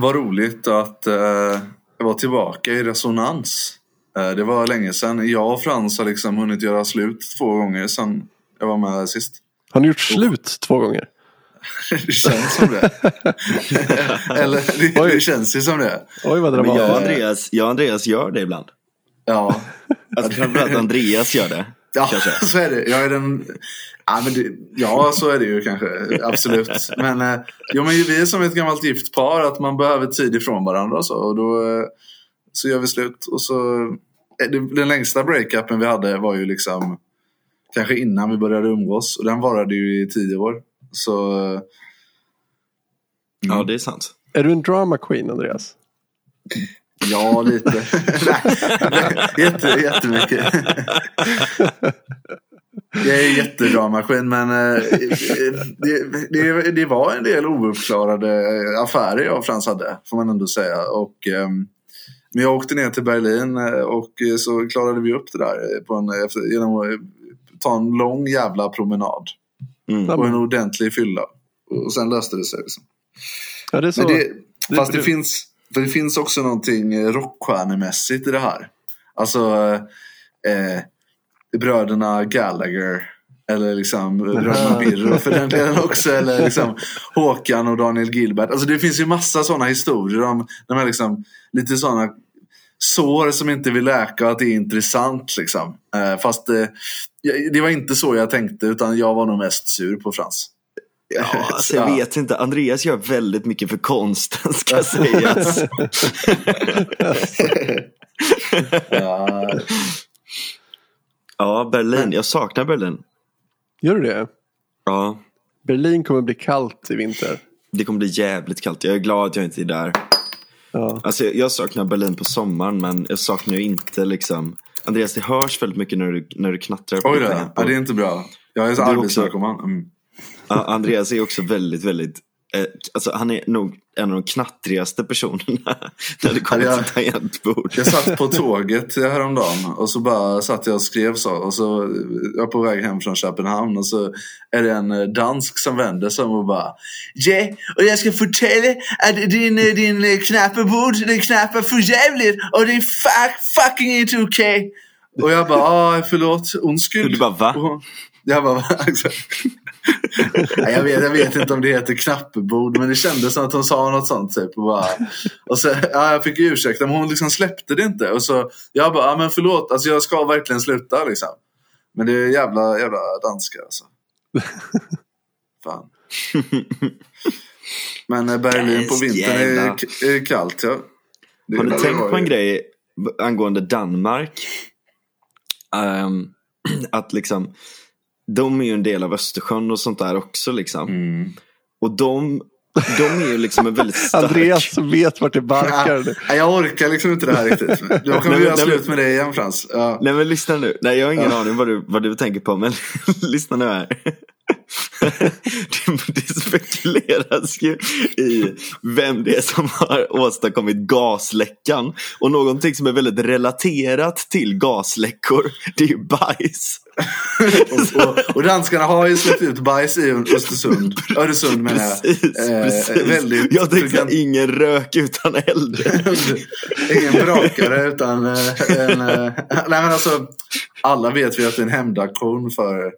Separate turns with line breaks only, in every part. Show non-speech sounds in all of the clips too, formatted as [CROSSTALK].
Vad roligt att eh, vara tillbaka i resonans. Eh, det var länge sedan. Jag och Frans har liksom hunnit göra slut två gånger sedan jag var med sist.
Har ni gjort slut två gånger? [LAUGHS]
det känns som det. [LAUGHS] Eller det,
Oj.
det känns ju som det.
Oj vad
Men jag och
dramatiskt.
Andreas, jag och Andreas gör det ibland.
Ja,
Alltså framförallt Andreas gör det.
ja
Kanske.
så är det. Jag är den... Ja, men det, ja, så är det ju kanske. Absolut. Men, eh, jo, men vi är som ett gammalt gift par. Att man behöver tid ifrån varandra och så. Och då eh, så gör vi slut. Och så, eh, det, den längsta breakupen vi hade var ju liksom kanske innan vi började umgås. Och den varade ju i tio år. Så eh,
Ja, det är sant.
Är du en drama queen Andreas?
ja, lite. [LAUGHS] Nej, Jätte, jättemycket. [LAUGHS] Jag är jättedramaskin men eh, det, det, det var en del ouppklarade affärer jag och Frans hade. Får man ändå säga. Och, ehm, men jag åkte ner till Berlin eh, och så klarade vi upp det där på en, efter, genom att eh, ta en lång jävla promenad.
Mm.
Och en ordentlig fylla. Och sen löste det sig. Liksom.
Ja, det är så.
Det,
det-
fast det,
det-
finns, för det finns också någonting rockstjärnemässigt i det här. Alltså eh, bröderna Gallagher. Eller liksom [LAUGHS] bröderna Birro för den delen också. Eller liksom Håkan och Daniel Gilbert. Alltså det finns ju massa sådana historier om de här liksom, lite sådana sår som inte vill läka och att det är intressant. Liksom. Eh, fast eh, jag- det var inte så jag tänkte utan jag var nog mest sur på Frans.
Ja, [LAUGHS] alltså, jag
Ja.
vet inte. Andreas gör väldigt mycket för konsten [LAUGHS] ska sägas.
Ja,
ja, Berlin. Jag saknar Berlin.
Gör du det?
Ja,
Berlin kommer bli kallt i vinter.
det kommer bli jävligt kallt. Jag är glad att jag inte är där.
Ja.
Alltså, jag- saknar Berlin på sommaren, men jag saknar ju inte liksom... Andreas, det hörs väldigt mycket när du, när du knattrar på
Oj då, ja, det är inte bra. Jag är så arbetsnarkoman. Mm.
Ja, Andreas är också väldigt, väldigt... Eh, alltså, han är nog en av de knattrigaste personerna [LAUGHS] när det kommer till tangentbord.
Jag satt på [LAUGHS] tåget häromdagen och så bara satt jag och skrev så. Och så jag var på väg hem från Köpenhamn och så är det en eh, dansk som vänder sig och bara Ja, och jag ska fortälla att din, eh, din knappebord, den knappar för jävligt och det är fuck, fucking inte okej. Och jag bara, ah, förlåt, ondskyld.
Och du bara, va?
Och Jag bara, va? [LAUGHS] [LAUGHS] Jag, vet, jag vet inte om det heter knappebord men det kändes som att hon sa något sånt typ. Och, bara, och så, ja, jag fick ursäkta men hon liksom släppte det inte. Och så, jag bara, ja, men förlåt, alltså, jag ska verkligen sluta liksom. Men det är jävla, jävla danskar alltså. [LAUGHS] Fan. Men eh, Berlin på vintern är, är kallt ja. Det
Har ni
det
tänkt på en grej angående Danmark? Ehm, [CLEARS THROAT] att liksom, de är ju en del av Östersjön och sånt där också liksom.
Mm.
Och de, de är ju liksom en väldigt stark... [LAUGHS]
Andreas vet vart det barkar. [LAUGHS]
Ja, jag orkar liksom inte det här riktigt. [LAUGHS] Då
Nej,
kommer göra slut med det igen Frans. Ja.
Nej men lyssna nu. Nej jag har ingen aning vad du, vad du tänker på men lyssna nu här. [LAUGHS] det, det spekuleras ju i vem det är som har åstadkommit gasläckan. Och någonting som är väldigt relaterat till gasläckor, det är ju bajs. [LAUGHS]
Och, och, och danskarna har ju släppt ut bajs i Östersund. [LAUGHS] Öresund menar jag.
Precis,
Eh,
precis.
väldigt
jag tänkte
program-
ingen rök utan eld.
Ingen brakare utan eh, en... eh, nej men alltså, alla vet vi att det är en hämndaktion för,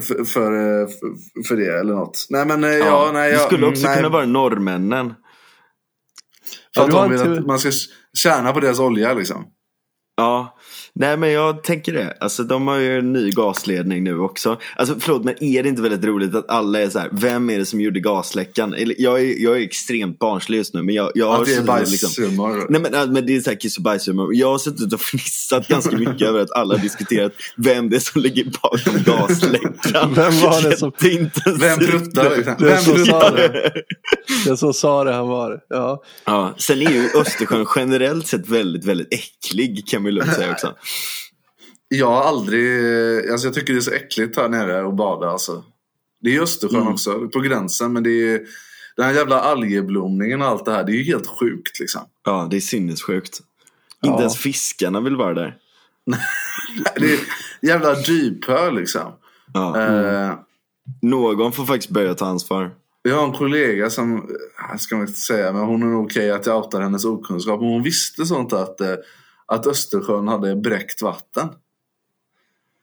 för, för, eh, för, för det eller något. Nej men eh, ja, nej.
det
ja,
skulle
mm,
också
nej,
kunna vara norrmännen.
För
Ja,
att de vill
inte-
att man ska tjäna på deras olja liksom.
Ja, nej men jag tänker det. Alltså de har ju en ny gasledning nu också. Alltså förlåt men är det inte väldigt roligt att alla är så här, vem är det som gjorde gasläckan? Eller, jag, är, jag är extremt barnslig just nu men jag, jag har
Att det är
suttit liksom. Nej men, men det är så här kiss och bajshumor. Jag har suttit och fnissat ganska mycket [LAUGHS] över att alla har diskuterat vem det är som ligger bakom gasläckan. [LAUGHS]
Vem var det som-
Jätteintensivt.
Vem pruttar liksom? Vem
det. Den som sa det, han var. Ja.
Ja, sen är ju Östersjön generellt sett väldigt, väldigt äcklig kan man lugnt säga också.
Jag har aldrig, alltså jag tycker det är så äckligt här nere att bada alltså. Det är ju Östersjön
Mm.
också, på gränsen. Men det är den här jävla algeblomningen och allt det här. Det är ju helt sjukt liksom.
Ja, det är sinnessjukt.
Ja.
Inte ens fiskarna vill vara där. [LAUGHS]
Det är jävla dypö liksom.
Ja.
Eh,
Någon får faktiskt börja ta ansvar.
jag har en kollega som jag ska man inte säga, men hon är nog okej att jag outar hennes okunskap. Men hon visste sånt att, eh, att Östersjön hade bräckt vatten.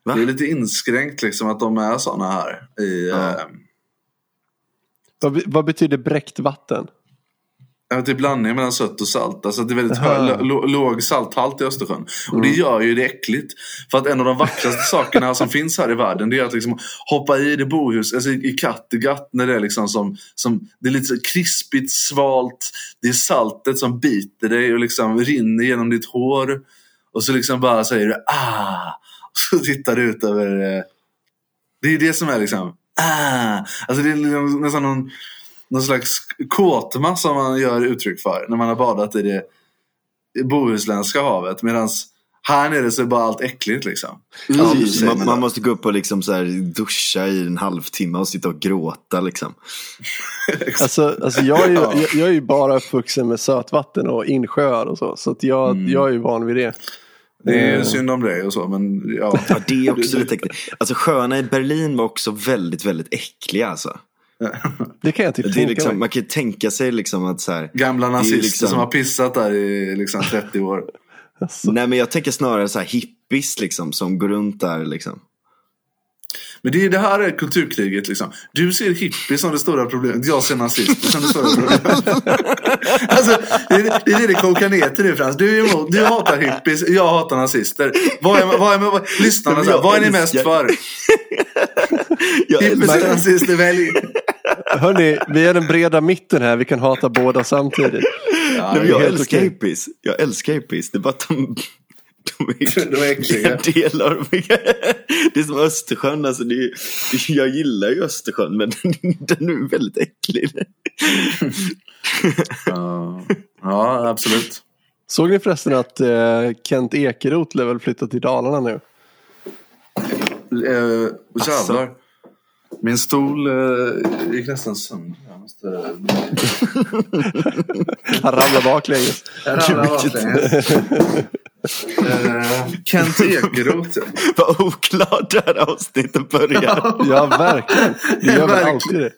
Va?
Det är lite inskränkt liksom att de är sådana här. I,
Ja.
eh,
Vad, vad betyder bräckt vatten?
Vet, det är blandning mellan sött och salt. Alltså det är väldigt
Jaha.
hö- lå- låg salthalt i Östersjön. Och det gör ju det äckligt. För att en av de vackraste [LAUGHS] sakerna som finns här i världen det är att liksom hoppa i det bohus, alltså i Kattegatt när det är liksom som, som det är lite så krispigt, svalt. Det är saltet som biter dig och liksom rinner genom ditt hår. Och så liksom bara säger du ah. Och så tittar du ut över eh, det är det som är liksom ah. Alltså det är liksom nästan någon någon slags kåtma som man gör uttryck för när man har badat i det bohuslänska havet. Medan här nere så är bara allt äckligt liksom.
Ja,
Mm,
man,
man
måste gå upp och liksom så här duscha i en halvtimme och sitta och gråta liksom. [LAUGHS]
Alltså, alltså jag, är ju,
Ja.
jag, jag är ju bara uppvuxen med sötvatten och insjöar och så. Så att jag,
Mm.
jag är ju van vid det.
Det är
Mm.
synd om dig och så men ja.
Ja, det är också [LAUGHS] lite äckligt. Alltså sjöarna i Berlin var också väldigt, väldigt äckliga alltså. [LAUGHS]
Det kan jag typ
Det liksom, man kan ju tänka sig liksom att så här.
Gamla nazister
liksom-
som har pissat där i liksom 30 år. [LAUGHS]
Alltså,
Nej men jag tänker snarare så här hippies liksom som går runt där liksom.
Men det, är, det här är kulturkriget liksom. Du ser hippies som det stora problemet. Jag ser nazister som det stora problemet. [LAUGHS] alltså, det, är- det är det kokar ner till nu Frans. Du, är emot, du hatar hippies, jag hatar nazister. Vad är, vad är, vad, lyssnarna, så här, vad är ni mest för?
Jag
Hippies eller nazister, välj.
Hörni, vi är den breda mitten här. Vi kan hata båda samtidigt.
Ja,
Nej, jag
helt
älskar
okej.
hippies. Jag älskar hippies. Det är bara att de, de är, [LAUGHS]
De är äckliga.
en del av [LAUGHS] Det är som Östersjön. Alltså det är, jag gillar ju Östersjön men [LAUGHS] den är väldigt äcklig.
Ja, ja, absolut.
Såg ni förresten att eh, Kent Ekeroth lär väl flytta till Dalarna nu?
Eh,
Alltså.
Min stol eh, gick nästan sönder. Jag måste... [LAUGHS]
Han ramlar baklänges.
Jag ramlade baklänges. Eh, Kent Ekeroth. [LAUGHS]
Vad oklart det här avsnittet börjar.
Ja, verkligen. [LAUGHS] Det gör väl
Verkligen.
alltid det.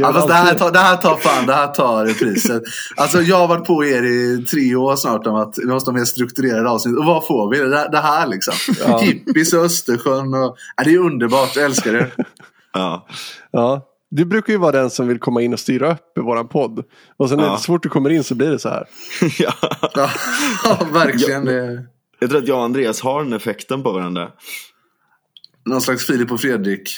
Ja, fast det, här tar, det här tar fan, det här tar priset. Alltså jag har varit på er i tre år snart om att vi måste ha mer strukturerade avsnitt. Och vad får vi? Det, det här liksom.
Ja.
Hippies och Östersjön. Och, ja, det är underbart, jag älskar det.
Ja.
Ja. Du brukar ju vara den som vill komma in och styra upp i våran podd. Och sen är
Ja.
det så fort du kommer in så blir det så här. [LAUGHS]
ja.
Ja, ja, verkligen. Det,
Jag tror att jag och Andreas har den effekten på varandra.
någon slags Filip och Fredrik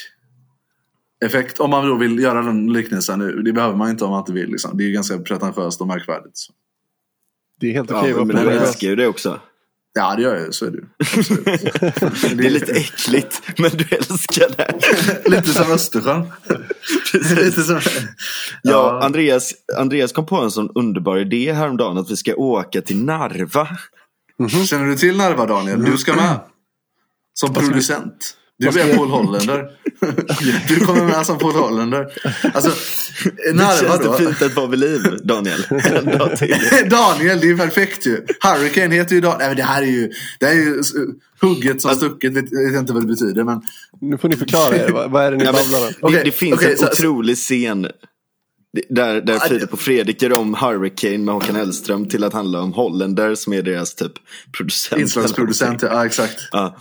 effekt. Om man då vill göra den liknelsen nu. Det behöver man inte om man inte vill. Liksom. Det är ju ganska pretentiöst och märkvärdigt. Så.
Det är helt
Ja,
okej. att vara
Men
pretentiös.
älskar ju det också.
Ja, det gör jag ju. Så är det ju.
Det är lite äckligt men du älskar det.
Lite som Östersjön. Lite som...
Ja, Andreas, Andreas kom på en sån underbar idé häromdagen att vi ska åka till Narva.
Känner du till Narva Daniel? Du ska med. Som producent. Du är Paul Hollander. Du kommer med som Paul Hollander. Alltså,
Det
Narva
känns
då.
det fint att vara vid liv, Daniel. [LAUGHS]
Daniel, det är ju perfekt ju. Hurricane heter ju Daniel. Nej, men det här är ju, det här är ju hugget som stucket. Vet, vet jag inte vad det betyder. Men
Nu får ni förklara er. Vad, är det ni babblar om?
det,
Okej,
det finns
okej,
en
så-
otrolig scen där, där Filip och Fredrik gör om Hurricane med Håkan Hellström till att handla om Hollander som är deras typ producent.
inslagsproducent, ja exakt.
Ja.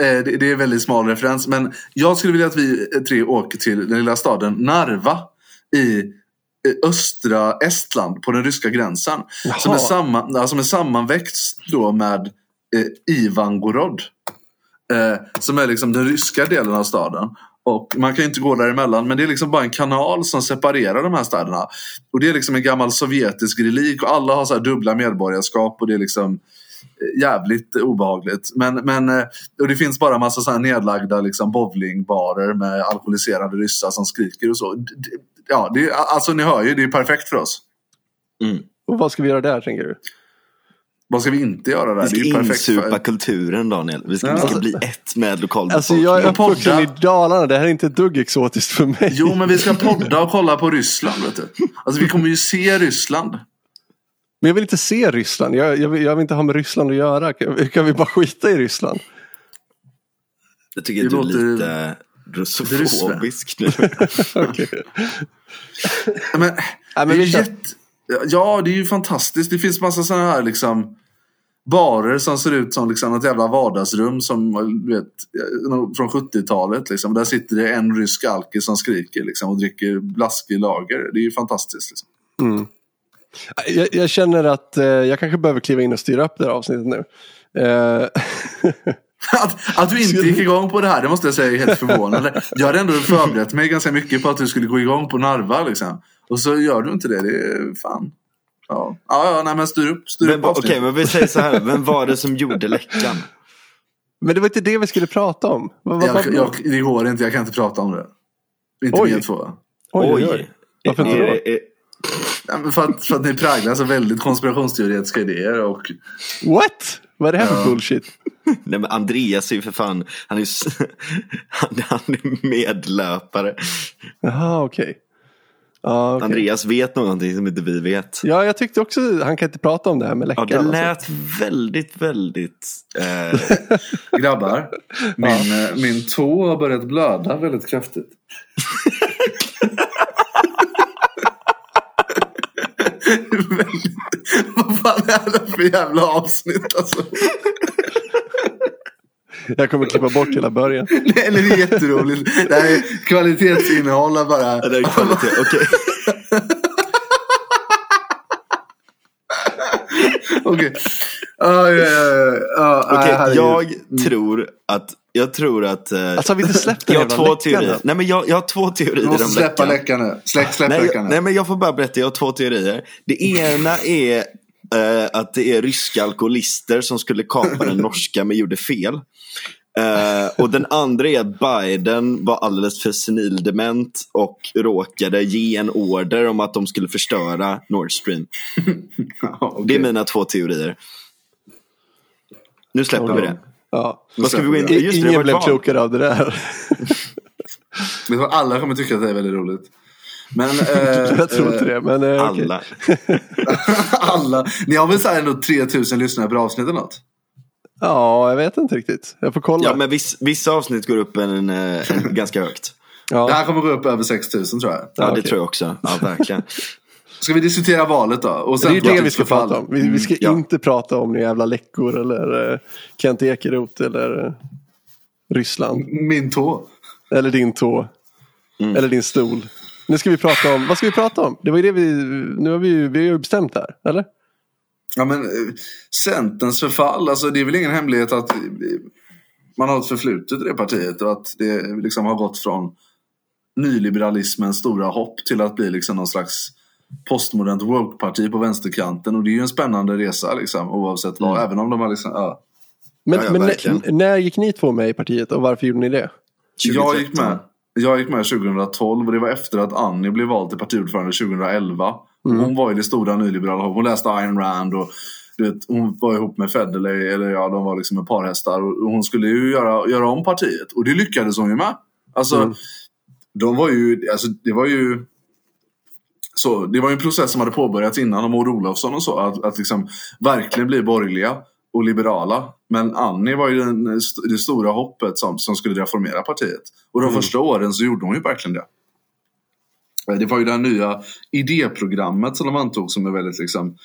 Eh, Det, det är en väldigt smal referens. Men jag skulle vilja att vi tre åker till den lilla staden Narva i östra Estland på den ryska gränsen. Som är, samman, som är sammanväxt då med eh, Ivangorod. Eh, som är liksom den ryska delen av staden. Och man kan ju inte gå däremellan men det är liksom bara en kanal som separerar de här städerna. Och det är liksom en gammal sovjetisk relik och alla har så här dubbla medborgarskap och det är liksom eh, jävligt obehagligt. Men, men, eh, och det finns bara massa så här nedlagda liksom bowlingbarer med alkoholiserade ryssar som skriker och så. Ja, det alltså ni hör ju, det är perfekt för oss.
Mm.
Och vad ska vi göra där tänker du?
Vad ska vi inte göra där?
Vi
Det är ju
ska
perfekt
insupa
för...
kulturen Daniel. Vi ska, vi
Ja.
ska bli ett med
Alltså
lokalbefolkningen.
jag är uppvuxen i Dalarna. Det här är inte ett dugg exotiskt för mig.
Jo, men vi ska podda och kolla på Ryssland. Vet du. Alltså vi kommer ju se Ryssland.
Men jag vill inte se Ryssland. Jag, jag, vill, jag vill inte ha med Ryssland att göra. Kan, kan vi bara skita i Ryssland?
Jag tycker att du är lite russofobisk nu. [LAUGHS]
Okej.
Men,
Nej,
Det
men
är
vi
jätte... Ja, det är ju fantastiskt. Det finns massa sådana här liksom barer som ser ut som liksom något jävla vardagsrum som du vet, från 70-talet. Liksom. Där sitter det en rysk alkis som skriker liksom, och dricker blaskig lager. Det är ju fantastiskt. Liksom.
Mm. Jag, jag känner att eh, jag kanske behöver kliva in och styra upp det här avsnittet nu. Eh, [LAUGHS]
Att, att du inte gick igång på det här, det måste jag säga är helt förvånande. Jag hade ändå förberett mig ganska mycket på att du skulle gå igång på Narva. Liksom. Och så gör du inte det. Det är fan. Ja, ja, ja nej, men styr upp, styr
Men,
upp
Okej, men vi säger så här. Vem var det som gjorde läckan?
men det var inte det vi skulle prata om. Vad, vad,
jag,
vad,
jag, det går inte, jag kan inte prata om det. Inte
Oj.
med två.
oj, oj, oj. Varför inte
Är
då?
Ja, men för, att, för att ni präglas av väldigt konspirationsteoretiska idéer. Och,
What? Vad är det här för
Ja.
bullshit?
Nej men Andreas är ju för fan, han är, [LAUGHS] han, han är medlöpare.
Jaha, okej. Ja, okej.
Andreas vet någonting som inte vi vet.
Ja, jag tyckte också, han kan inte prata om det här med
Ja,
läckan.
det
alltså.
lät väldigt, väldigt... Eh, [LAUGHS]
grabbar, min, eh, min tå har börjat blöda väldigt kraftigt. [LAUGHS] Vad fan är det för jävla avsnitt alltså?
Jag kommer klippa bort hela början. [LAUGHS]
Nej, det är jätteroligt. Det här är kvalitetsinnehåll bara.
det är kvalitet. Okej. [LAUGHS]
Okej. Ja, ja, ja, ja. Ja,
Okej, jag tror att... Jag tror att... eh,
Alltså har vi inte släppt den
jag har två
läckan
teorier. Nej men jag, jag har två teorier
Du måste
om
släppa
läckan.
nu. Släpp, släpp
Nej,
läckan nu.
nej men jag får bara berätta, jag har två teorier. Det ena är eh, att det är ryska alkoholister som skulle kapa den norska men gjorde fel. Eh, och den andra är att Biden var alldeles för senildement och råkade ge en order om att de skulle förstöra Nord Stream. [LAUGHS]
Ja, okej.
Det är mina två teorier. Nu släpper vi det.
Ja.
Vad ska vi gå in? Just det
Ingen blev klokare av det där. [LAUGHS]
Du vad? Alla kommer tycka att det är väldigt roligt. Men, [LAUGHS] eh,
jag tror inte
eh,
det. Men, eh.
Alla.
alla. Ni har väl så här ändå 3000 lyssnare per avsnitt eller något?
Ja, jag vet inte riktigt. Jag får kolla.
Ja, men viss, vissa avsnitt går upp en, eh, en, [LAUGHS] ganska högt.
Ja.
Det här kommer gå upp över 6000 tror jag.
Ja, det
okej.
tror jag också. Ja, [LAUGHS] verkligen.
Ska vi diskutera valet då? Och
Det är det vi ska prata om. Vi, vi ska
ja.
inte prata om några jävla läckor eller uh, Kent Ekeroth eller eh, Ryssland.
Min tå.
Eller din tå.
Mm.
Eller din stol. Nu ska vi prata om, vad ska vi prata om? Det var ju det vi, nu har vi ju, vi har ju bestämt här, eller?
Ja, men, eh, Centerns förfall, alltså, det är väl ingen hemlighet att eh, man har ett förflutet i det partiet och att det liksom har gått från nyliberalismens stora hopp till att bli liksom någon slags postmodernt woke-parti på vänsterkanten. Och det är ju en spännande resa liksom, oavsett vad. Även om de har liksom, ja.
Men,
Ja,
men när gick ni två med i partiet och varför gjorde ni det?
Jag gick
2013.
med. Jag gick med 2012 och det var efter att Annie blev vald till partiordförande 2011. Hon var ju det stora nyliberala hoppet. Hon läste Ayn Rand och du vet, hon var ihop med Federley, eller ja, de var liksom ett par hästar. Och hon skulle ju göra, göra om partiet och det lyckades hon ju med. Alltså, de var ju, alltså det var ju så, det var ju en process som hade påbörjats innan av Maud Olofsson och så. Att, att liksom verkligen bli borgerliga och liberala. Men Annie var ju den, det stora hoppet som, som skulle reformera partiet. Och de första åren så gjorde hon ju verkligen det. Det var ju det här nya idéprogrammet som de antog som är väldigt liksom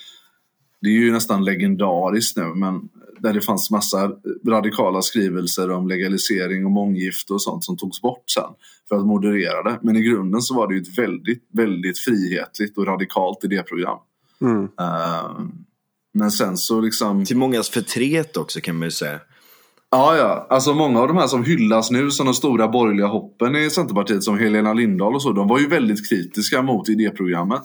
det är ju nästan legendariskt nu men där det fanns massa radikala skrivelser om legalisering och månggifte och sånt som togs bort sen för att moderera det. Men i grunden så var det ju ett väldigt, väldigt frihetligt och radikalt idéprogram.
Mm.
Eh, men sen så liksom...
Till mångas förtret också kan man ju säga.
Ja, ja. Alltså många av de här som hyllas nu som de stora borgerliga hoppen i Centerpartiet som Helena Lindahl och så. De var ju väldigt kritiska mot idéprogrammet.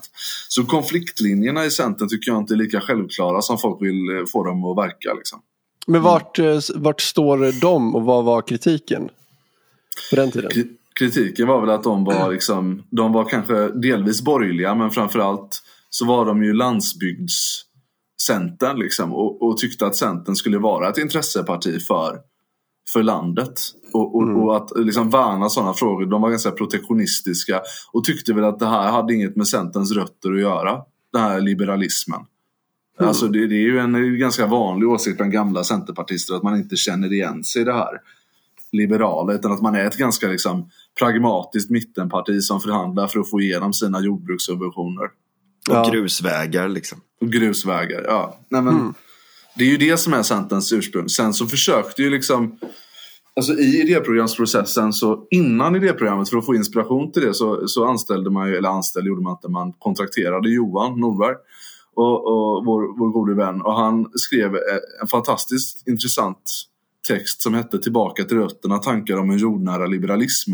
Så konfliktlinjerna i Centern tycker jag inte är lika självklara som folk vill eh, få dem att verka. Liksom.
Men vart, eh, vart står de och vad var kritiken? På den tiden?
Kri- Kritiken var väl att de var [CLEARS THROAT] liksom, de var kanske delvis borgerliga men framförallt så var de ju landsbygdscentern liksom och, och tyckte att Centern skulle vara ett intresseparti för, för landet. Och, och, och att liksom värna sådana frågor. De var ganska protektionistiska och tyckte väl att det här hade inget med Centerns rötter att göra. Den här liberalismen. Alltså det, det är ju en ganska vanlig åsikt bland gamla centerpartister att man inte känner igen sig i det här liberala utan att man är ett ganska liksom, pragmatiskt mittenparti som förhandlar för att få igenom sina jordbrukssubventioner.
Och
Ja.
grusvägar liksom.
Och grusvägar, ja. Nej, men, Det är ju det som är Centerns ursprung. Sen så försökte ju liksom Alltså i idéprogramsprocessen så innan idéprogrammet för att få inspiration till det så, så anställde man ju, eller anställde gjorde man inte, man kontrakterade Johan Norberg och, och vår, vår gode vän och han skrev eh, en fantastiskt intressant text som hette Tillbaka till rötterna, tankar om en jordnära liberalism.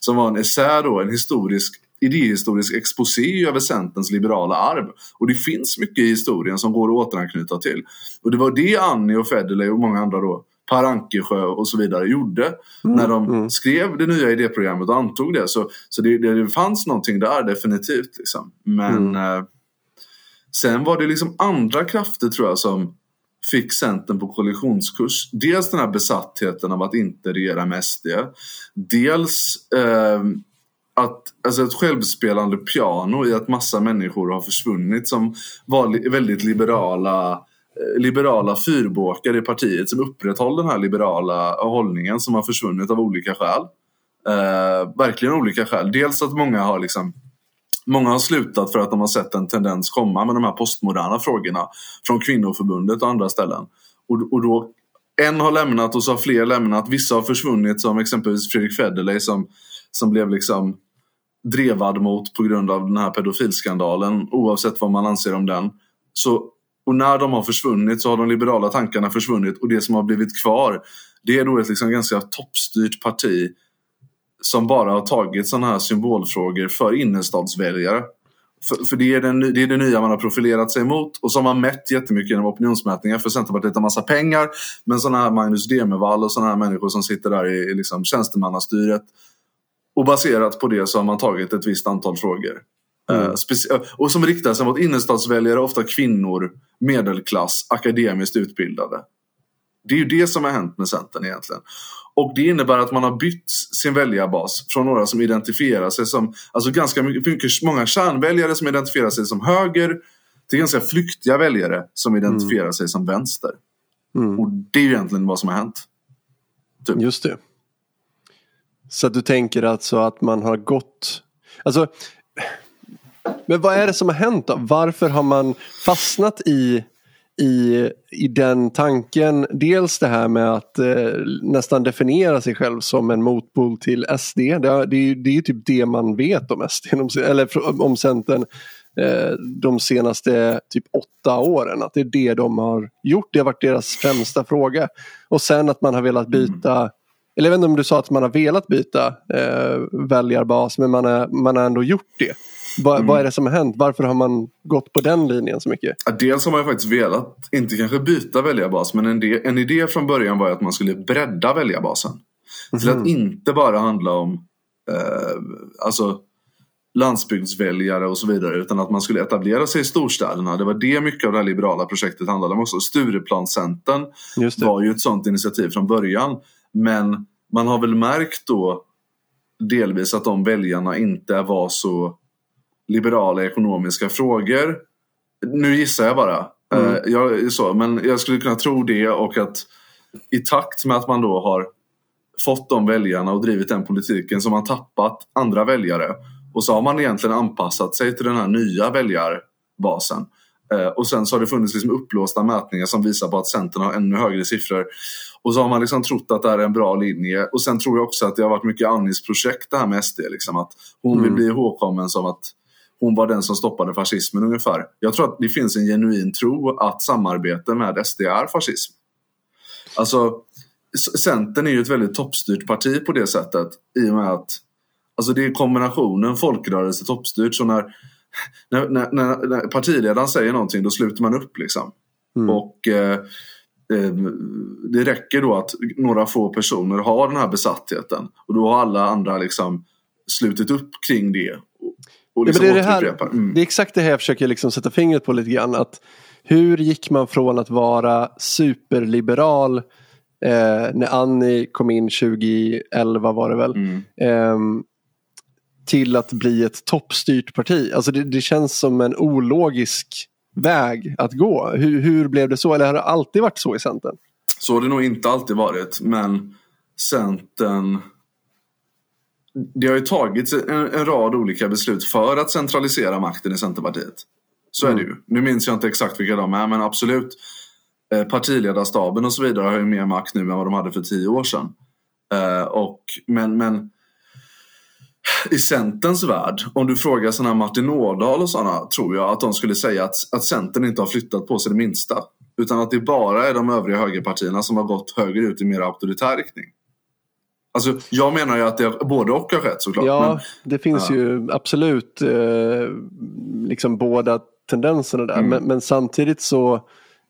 Som var en essä då, en historisk idéhistorisk exposé över Centerns liberala arv. Och det finns mycket i historien som går att återanknyta till. Och det var det Annie och Federley och många andra då, Per Ankersjö och så vidare gjorde när de skrev det nya idéprogrammet och antog det. Så, så det, det, det fanns någonting där definitivt. Liksom. Men eh, sen var det liksom andra krafter tror jag som fick Centern på kollisionskurs. Dels den här besattheten av att inte regera med SD. Dels eh, att, alltså ett självspelande piano i att massa människor har försvunnit som var li- väldigt liberala eh, liberala fyrbåkar i partiet som upprätthåller den här liberala hållningen som har försvunnit av olika skäl. Eh, verkligen olika skäl. Dels att många har liksom Många har slutat för att de har sett en tendens komma med de här postmoderna frågorna från kvinnoförbundet och andra ställen. Och, och då, en har lämnat och så har fler lämnat. Vissa har försvunnit som exempelvis Fredrik Federley som, som blev liksom drevad mot på grund av den här pedofilskandalen oavsett vad man anser om den. Så, och när de har försvunnit så har de liberala tankarna försvunnit och det som har blivit kvar det är då ett liksom ganska toppstyrt parti som bara har tagit sådana här symbolfrågor för innerstadsväljare. För, för det, är den, det är det nya man har profilerat sig mot och som har mätt jättemycket genom opinionsmätningar för Centerpartiet har massa pengar. Men sådana här Magnus Demervall och sådana här människor som sitter där i, i liksom tjänstemannastyret. Och baserat på det så har man tagit ett visst antal frågor. Eh, speci- och som riktar sig mot innerstadsväljare, ofta kvinnor, medelklass, akademiskt utbildade. Det är ju det som har hänt med Centern egentligen. Och det innebär att man har bytt sin väljarbas från några som identifierar sig som, alltså ganska mycket, många kärnväljare som identifierar sig som höger till ganska flyktiga väljare som identifierar sig som vänster. Och det är ju egentligen vad som har hänt.
Just det. Så att du tänker alltså att man har gått... Alltså, men vad är det som har hänt då? Varför har man fastnat i, i, i den tanken? Dels det här med att eh, nästan definiera sig själv som en motpol till SD. Det, är- det, är det är typ det man vet om SD, eller om Centern eh, de senaste typ åtta åren. Att det är det de har gjort. Det har varit deras främsta fråga. Och sen att man har velat byta eller jag vet inte om du sa att man har velat byta eh, väljarbas men man, är, man har ändå gjort det. Va, Vad är det som har hänt? Varför har man gått på den linjen så mycket?
Ja, Dels har man faktiskt velat, inte kanske byta väljarbas, men en, de, en idé från början var att man skulle bredda väljarbasen. Till att inte bara handla om eh, alltså, landsbygdsväljare och så vidare, utan att man skulle etablera sig i storstäderna. Det var det mycket av det här liberala projektet handlade om också. Stureplanscentern var ju ett sånt initiativ från början. Men man har väl märkt då delvis att de väljarna inte var så liberala i ekonomiska frågor. Nu gissar jag bara.
Mm.
Eh, jag, så, men jag skulle kunna tro det och att i takt med att man då har fått de väljarna och drivit den politiken så har man tappat andra väljare. Och så har man egentligen anpassat sig till den här nya väljarbasen. Eh, och sen så har det funnits liksom upplåsta mätningar som visar på att Centern har ännu högre siffror. Och så har man liksom trott att det här är en bra linje. Och sen tror jag också att det har varit mycket Annis projekt det här med SD. Liksom, att hon vill bli ihågkommen som att hon var den som stoppade fascismen ungefär. Jag tror att det finns en genuin tro att samarbete med SD är fascism. Alltså, Centern är ju ett väldigt toppstyrt parti på det sättet. I och med att alltså det är kombinationen folkrörelse toppstyrt. Så när, när, när, när, partiledaren säger någonting då sluter man upp liksom. Och eh, eh, det räcker då att några få personer har den här besattheten. Och då har alla andra liksom slutit upp kring det. Och, och
Ja,
liksom
det, är det, här.
Mm.
det är exakt det här jag försöker liksom sätta fingret på lite grann. Att hur gick man från att vara superliberal eh, när Annie kom in 2011 var det väl.
Mm.
ehm, till att bli ett toppstyrt parti. Alltså det, det känns som en ologisk väg att gå. Hur, hur blev det så? Eller har det alltid varit så i Centern?
Så har det nog inte alltid varit. Men Centern... Det har ju tagits en, en rad olika beslut för att centralisera makten i Centerpartiet. Så är det ju. Nu minns jag inte exakt vilka de är, men absolut. Eh, partiledarstaben och så vidare har ju mer makt nu än vad de hade för tio år sedan. Eh, och, men, men i Centerns värld, om du frågar sådana Martin Ådahl och sådana, tror jag att de skulle säga att, att Centern inte har flyttat på sig det minsta. Utan att det bara är de övriga högerpartierna som har gått högerut i mer auktoritär riktning. Alltså, jag menar ju att det både och har skett såklart.
Ja,
men,
det finns
ja.
ju absolut eh, liksom båda tendenserna där.
Mm.
Men, men, samtidigt så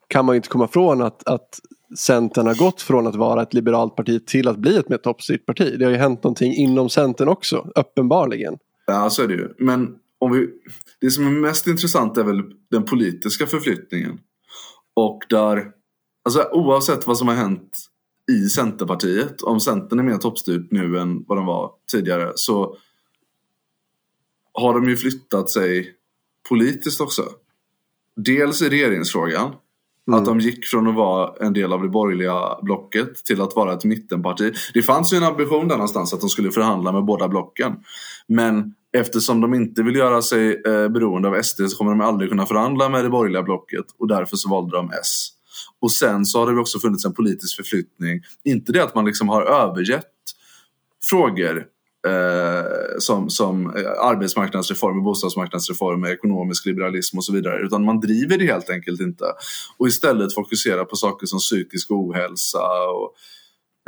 kan man ju inte komma ifrån att, att Centern har gått från att vara ett liberalt parti till att bli ett mer toppstyrt parti. Det har ju hänt någonting inom Centern också, uppenbarligen.
Ja, så är det ju. Men om vi, det som är mest intressant är väl den politiska förflyttningen. Och där, alltså oavsett vad som har hänt i Centerpartiet, om Centern är mer toppstyrt nu än vad de var tidigare, så har de ju flyttat sig politiskt också. Dels i regeringsfrågan, Mm. Att de gick från att vara en del av det borgerliga blocket till att vara ett mittenparti. Det fanns ju en ambition där någonstans att de skulle förhandla med båda blocken. Men eftersom de inte vill göra sig eh, beroende av SD så kommer de aldrig kunna förhandla med det borgerliga blocket och därför så valde de S. Och sen så har det också funnits en politisk förflyttning. Inte det att man liksom har övergett frågor som, som eh, arbetsmarknadsreformer, bostadsmarknadsreformer, ekonomisk liberalism och så vidare. Utan man driver det helt enkelt inte. Och istället fokuserar på saker som psykisk ohälsa och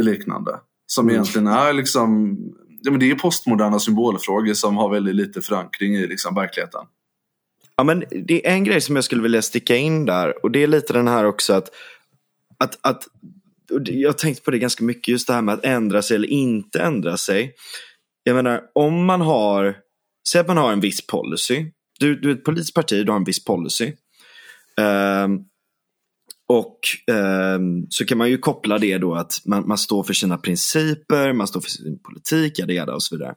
liknande. Som mm. egentligen är liksom, ja, men det är postmoderna symbolfrågor som har väldigt lite förankring i liksom, verkligheten.
Ja, men det är en grej som jag skulle vilja sticka in där och det är lite den här också att, att, att jag har tänkt på det ganska mycket, just det här med att ändra sig eller inte ändra sig jag menar, om man har, säg att man har en viss policy. Du, du är ett politiskt parti, du har en viss policy. Um, och um, så kan man ju koppla det då att man, man, står för sina principer, man står för sin politik, jada, jada och så vidare.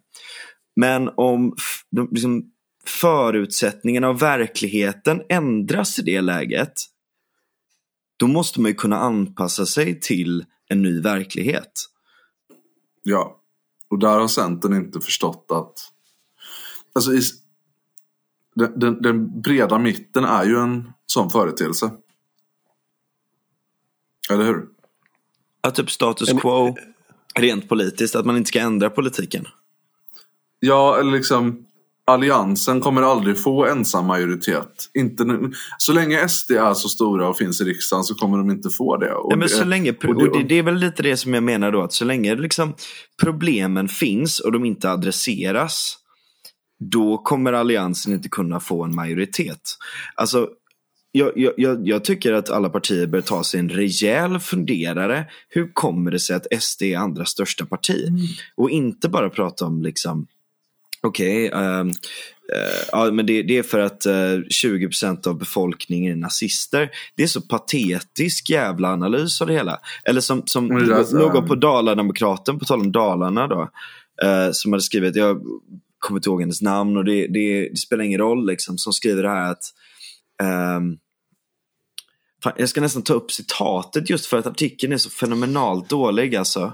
Men om de, liksom, förutsättningarna och verkligheten ändras i det läget, då måste man ju kunna anpassa sig till en ny verklighet.
Ja. Och där har Centern inte förstått att... Alltså i, den, den, den, breda mitten är ju en sån företeelse. Eller hur?
Att typ status quo rent politiskt, att man inte ska ändra politiken.
Ja, eller liksom Alliansen kommer aldrig få ensam majoritet. Inte, så länge SD är så stora och finns i riksdagen så kommer de inte få det.
Och, ja, men så länge, och det, och det, det, är väl lite det som jag menar då, att så länge liksom problemen finns och de inte adresseras, då kommer Alliansen inte kunna få en majoritet. Alltså, jag, jag, jag, tycker att alla partier bör ta sig en rejäl funderare. Hur kommer det sig att SD är andra största parti? Mm. Och inte bara prata om liksom Okej, okay, um, uh, ja, men det, det, är för att uh, eh, 20% av befolkningen är nazister. Det är så patetisk jävla analys av det hela. Eller som, som någon på Dalademokraten, på tal om Dalarna då, uh, som hade skrivit, jag kommer inte ihåg hennes namn och det, det, det, spelar ingen roll liksom, som skriver det här att um, fan, jag ska nästan ta upp citatet just för att artikeln är så fenomenalt dålig alltså.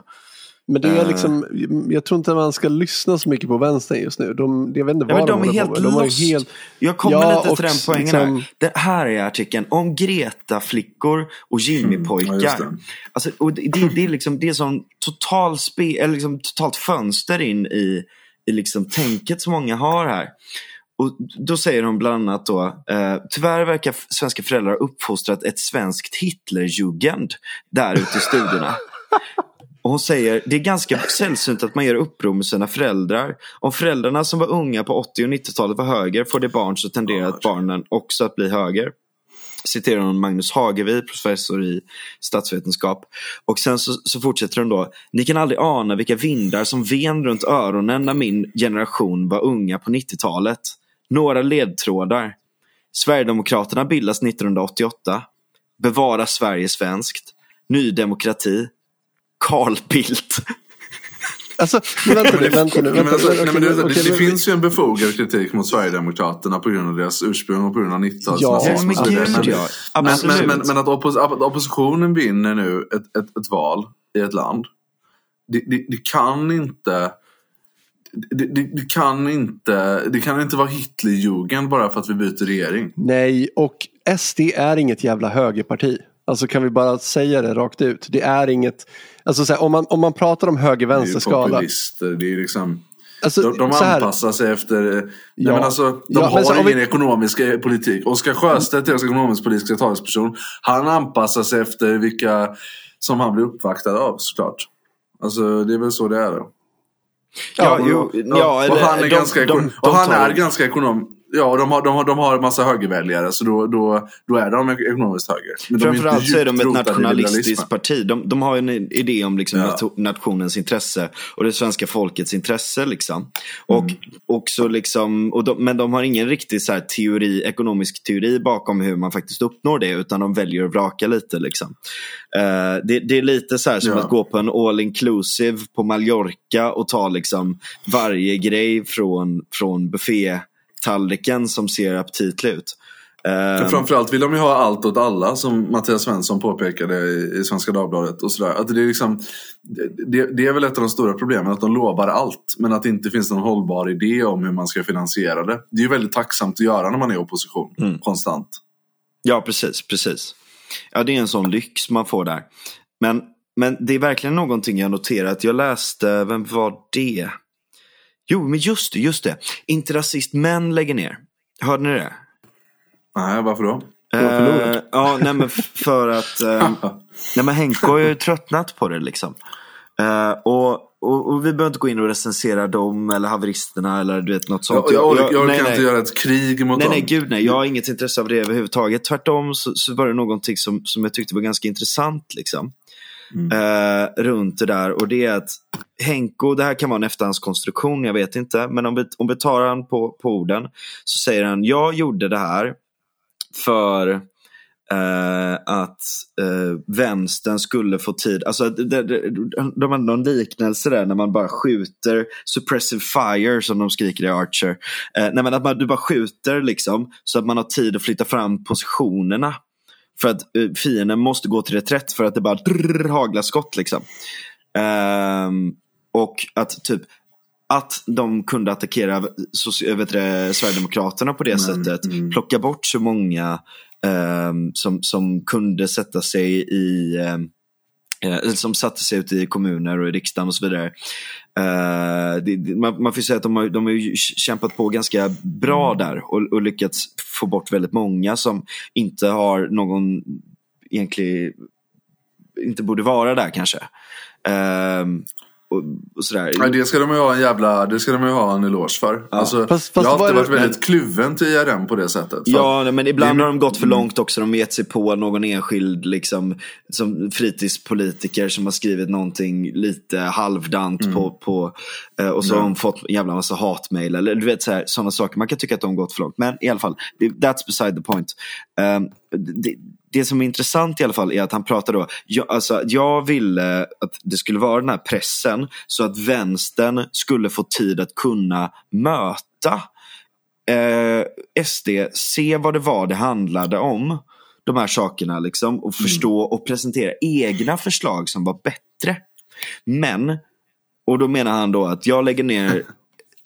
Men det är eh. liksom, jag tror inte man ska lyssna så mycket på vänstern just nu. De, jag vet inte vad
ja, de, de är helt på. De är helt... Jag kommer ja, lite till den poängen liksom... här. Det här är artikeln om Greta-flickor och Jimmy-pojkar. Mm, alltså, och det, det, det, är liksom, det är som total spe, eller liksom totalt fönster in i, i liksom tänket som många har här. Och Då säger hon bland annat då, eh, tyvärr verkar svenska föräldrar ha uppfostrat ett svenskt Hitlerjugend där ute i stugorna. [LAUGHS] Och hon säger, det är ganska sällsynt att man gör uppror med sina föräldrar. Om föräldrarna som var unga på 80 och 90-talet var höger får det barn så tenderar att barnen också att bli höger. Citerar hon Magnus Hagevi, professor i statsvetenskap. Och sen så, så fortsätter hon då. Ni kan aldrig ana vilka vindar som ven runt öronen när min generation var unga på 90-talet. Några ledtrådar. Sverigedemokraterna bildas 1988. Bevara Sverige svenskt. Ny demokrati. Carl Bildt.
Alltså, men vänta nu, vänta nu. Vänta,
okay, det, finns ju en befogad kritik mot Sverigedemokraterna på grund av deras ursprung och på grund av 90-talets
ja, men, gud, ja.
Absolut. Men, men, men, att oppos oppositionen vinner nu ett, ett, ett val i ett land. Det, det, det, kan inte... det, det, det, kan inte, det kan inte vara Hitlerjugend bara för att vi byter regering.
Nej, och SD är inget jävla högerparti. Alltså kan vi bara säga det rakt ut. Det är inget, alltså så här, om, man, om man pratar om höger-vänster-skala. Det är
populister, det är liksom Alltså, de, de anpassar sig efter... Ja, nej, men alltså, de ja, har ingen vi... ekonomisk politik. Oskar Sjöstedt, deras ekonomisk-politiska talesperson, han anpassar sig efter vilka som han blir uppvaktad av såklart. Alltså det är väl så det är. Då. Ja, ja, ja, och han är, de, ganska, de, och han är ganska ekonom, Ja, de har, de har, de har en massa högerväljare så då, då, då är de ekonomiskt höger.
Men Framförallt så är de ett nationalistiskt parti. De, de har en idé om liksom ja. nationens intresse och det svenska folkets intresse. Liksom. Och mm. också liksom, och de, men de har ingen riktig så teori, ekonomisk teori bakom hur man faktiskt uppnår det utan de väljer att vraka lite. Liksom. Uh, det, det, är lite så här som ja. att gå på en all inclusive på Mallorca och ta liksom varje grej från, från buffé tallriken som ser aptitlig ut.
Um, framförallt vill de ju ha allt åt alla som Mattias Svensson påpekade i, i Svenska Dagbladet. och sådär. Att det, är liksom, det, det, är väl ett av de stora problemen, att de lovar allt men att det inte finns någon hållbar idé om hur man ska finansiera det. Det är ju väldigt tacksamt att göra när man är i opposition, mm. konstant.
Ja, precis, precis. Ja, det är en sån lyx man får där. Men, men det är verkligen någonting jag noterat. Jag läste, vem var det? Jo, men just det, just det. Inte rasist, men lägger ner. Hörde ni det?
Nej, varför då?
Uh, ja, nej men för att uh, [LAUGHS] nej, men Henke har ju tröttnat på det liksom. Uh, och, och, och, vi behöver inte gå in och recensera dem eller haveristerna eller du vet något sånt.
Jag, jag, jag, jag nej, kan nej. inte göra ett krig mot
nej,
dem.
Nej, gud nej. Jag har inget intresse av det överhuvudtaget. Tvärtom så, så var det någonting som, som jag tyckte var ganska intressant. Liksom mm. eh, runt det där. Och det är att Henko, det här kan vara en efterhandskonstruktion, jag vet inte. Men om vi, om vi tar han på, på orden så säger han, jag gjorde det här för Uh, att uh, vänstern skulle få tid. Alltså, det, det, de har någon liknelse där när man bara skjuter suppressive fire som de skriker i Archer. Uh, nej, men att man, du bara skjuter liksom så att man har tid att flytta fram positionerna. För att uh, fienden måste gå till reträtt för att det bara drrr, haglar skott. Liksom. Uh, och att typ att de kunde attackera så, vet det, Sverigedemokraterna på det mm, sättet. Mm. Plocka bort så många um, som, som kunde sätta sig i um, Eh, som satte sig ute i kommuner och i riksdagen och så vidare. Eh, man, får säga att de har, de har kämpat på ganska bra mm. där och, och, lyckats få bort väldigt många som inte har någon egentlig, inte borde vara där kanske. Och, och sådär.
Ja, det ska de ju ha en jävla, det ska de ju ha en eloge för. Ja. Alltså, fast, fast jag har alltid varit väldigt men... kluven till IRM på det sättet.
Ja, men ibland det... har de gått för mm. långt också. De har gett sig på någon enskild liksom, som fritidspolitiker som har skrivit någonting lite halvdant mm. på, på eh, och så har de fått en jävla massa hatmejl. Eller du vet sådana saker. Man kan tycka att de har gått för långt. Men i alla fall, that's beside the point. Um, det, det som är intressant i alla fall är att han pratar då, jag, alltså, jag ville att det skulle vara den här pressen så att vänstern skulle få tid att kunna möta eh, SD, se vad det var det handlade om, de här sakerna liksom, och mm. förstå och presentera egna förslag som var bättre. Men, och då menar han då att jag lägger ner [LAUGHS]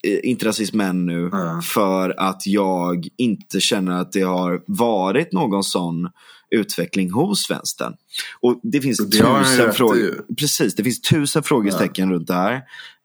Eh, inte rasism nu mm. för att jag inte känner att det har varit någon sån utveckling hos vänstern. Och det finns det tusen frågor. Precis, det finns tusen frågetecken mm. runt det här.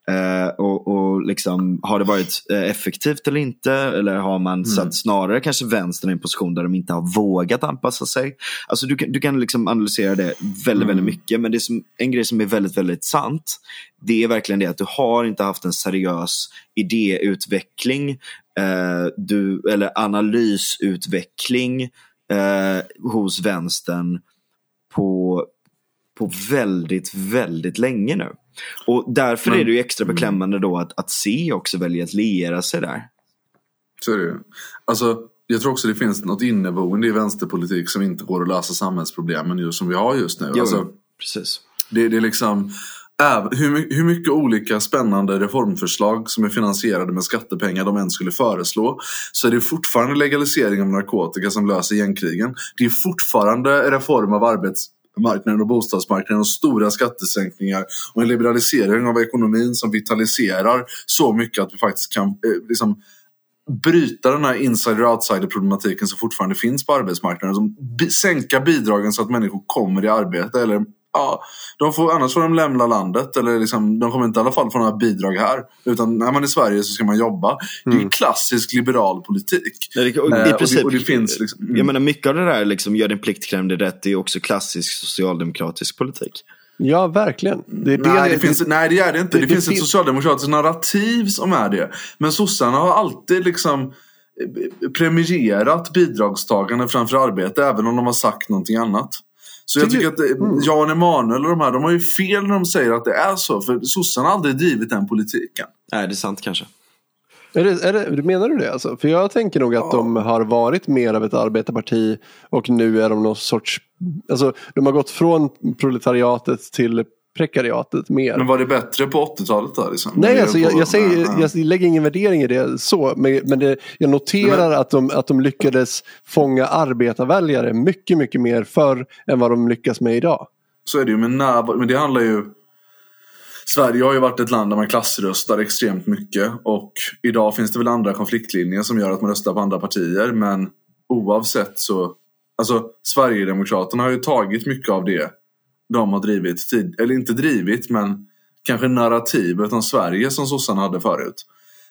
Eh, och, och liksom, har det varit eh, effektivt eller inte? Eller har man mm. satt snarare kanske vänstern i en position där de inte har vågat anpassa sig? Alltså du, du kan liksom analysera det väldigt, mm. väldigt mycket. Men det som, en grej som är väldigt, väldigt sant. Det är verkligen det att du har inte haft en seriös idéutveckling. Eh, du, eller analysutveckling eh, hos vänstern på, på väldigt, väldigt länge nu. Och därför Men, är det ju extra mm. beklämmande då att, att se också välja att liera sig där.
Så är det ju. Alltså, jag tror också det finns något inneboende i vänsterpolitik som inte går att lösa samhällsproblemen just som vi har just nu.
Jo,
alltså,
precis.
Det, det är liksom hur, hur mycket olika spännande reformförslag som är finansierade med skattepengar de än skulle föreslå så är det fortfarande legalisering av narkotika som löser gängkrigen. Det är fortfarande reform av arbets marknaden och bostadsmarknaden och stora skattesänkningar och en liberalisering av ekonomin som vitaliserar så mycket att vi faktiskt kan eh, liksom, bryta den här insider-outsider problematiken som fortfarande finns på arbetsmarknaden. Som sänka bidragen så att människor kommer i arbete eller ja, de får, annars får de lämna landet. Eller liksom, de kommer inte i alla fall få några bidrag här. Utan när man är i Sverige så ska man jobba. Mm. Det är mm. klassisk liberal politik.
Ja, det, och, i princip, och det, och det finns liksom, mm. Jag menar mycket av det där, liksom, gör din plikt, kräm dig rätt, det är också klassisk socialdemokratisk politik.
Ja, verkligen.
Det det nej, det finns, nej, det är det inte. Det, det finns ett socialdemokratiskt narrativ som är det. Men sossarna har alltid liksom eh, premierat bidragstagande framför arbete, även om de har sagt någonting annat. Så jag tycker att mm. Jan Emanuel och de här, de har ju fel när de säger att det är så. För sossarna har aldrig drivit den politiken.
Nej, det är sant kanske.
Är det, är det, menar du det alltså? För jag tänker nog att ja. de har varit mer av ett arbetarparti och nu är de någon sorts, alltså de har gått från proletariatet till prekariatet mer.
Men var det bättre på 80-talet då? Liksom?
Nej, alltså, jag, jag, säger, jag, lägger ingen värdering i det så. Men, men det, jag noterar men... att, de, att de lyckades fånga arbetarväljare mycket, mycket mer förr än vad de lyckas med idag.
Så är det ju, men, när, men det handlar ju... Sverige har ju varit ett land där man klassröstar extremt mycket och idag finns det väl andra konfliktlinjer som gör att man röstar på andra partier men oavsett så Alltså Sverigedemokraterna har ju tagit mycket av det de har drivit, tid, eller inte drivit men kanske narrativet om Sverige som sossarna hade förut.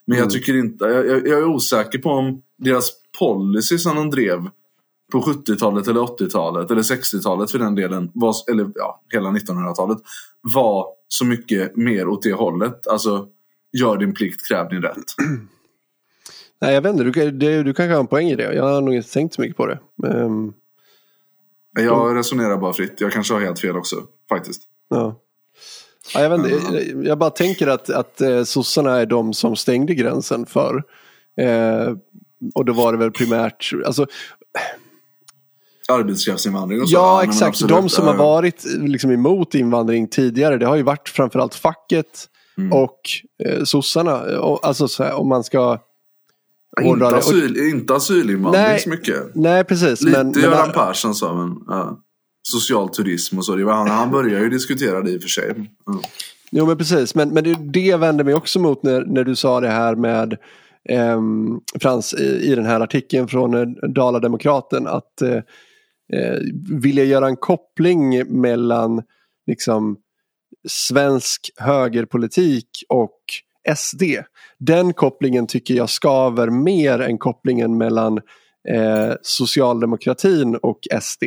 Men mm. jag tycker inte, jag, jag, är osäker på om deras policy som de drev på 70-talet eller 80-talet eller 60-talet för den delen, var, eller ja, hela 1900-talet var så mycket mer åt det hållet. Alltså, gör din plikt, kräv din rätt. [CLEARS THROAT]
Nej, jag vet inte, du, du, du kanske har en poäng i det. Jag har nog inte tänkt så mycket på det. Um,
jag resonerar bara fritt. Jag kanske har helt fel också, faktiskt.
Ja. Ja, jag, vet inte, jag bara tänker att, att eh, sossarna är de som stängde gränsen för. Eh, och då var det väl primärt, alltså,
arbetskraftsinvandring och så.
Ja, exakt. De som har varit liksom, emot invandring tidigare, det har ju varit framförallt facket mm. och eh, sossarna. Alltså så här, om man ska
inte, asyl, inte asylinvandring nej, så mycket.
Nej, precis.
Lite men, Göran men, Persson sa, men ja, social turism och så. Det var, han, han började ju diskutera det i och för sig. Ja.
Jo, men precis. Men, men det, det vänder mig också mot när, när du sa det här med eh, Frans i, i den här artikeln från eh, Dala-Demokraten att eh, eh, vilja göra en koppling mellan liksom svensk högerpolitik och SD. Den kopplingen tycker jag skaver mer än kopplingen mellan eh, socialdemokratin och SD.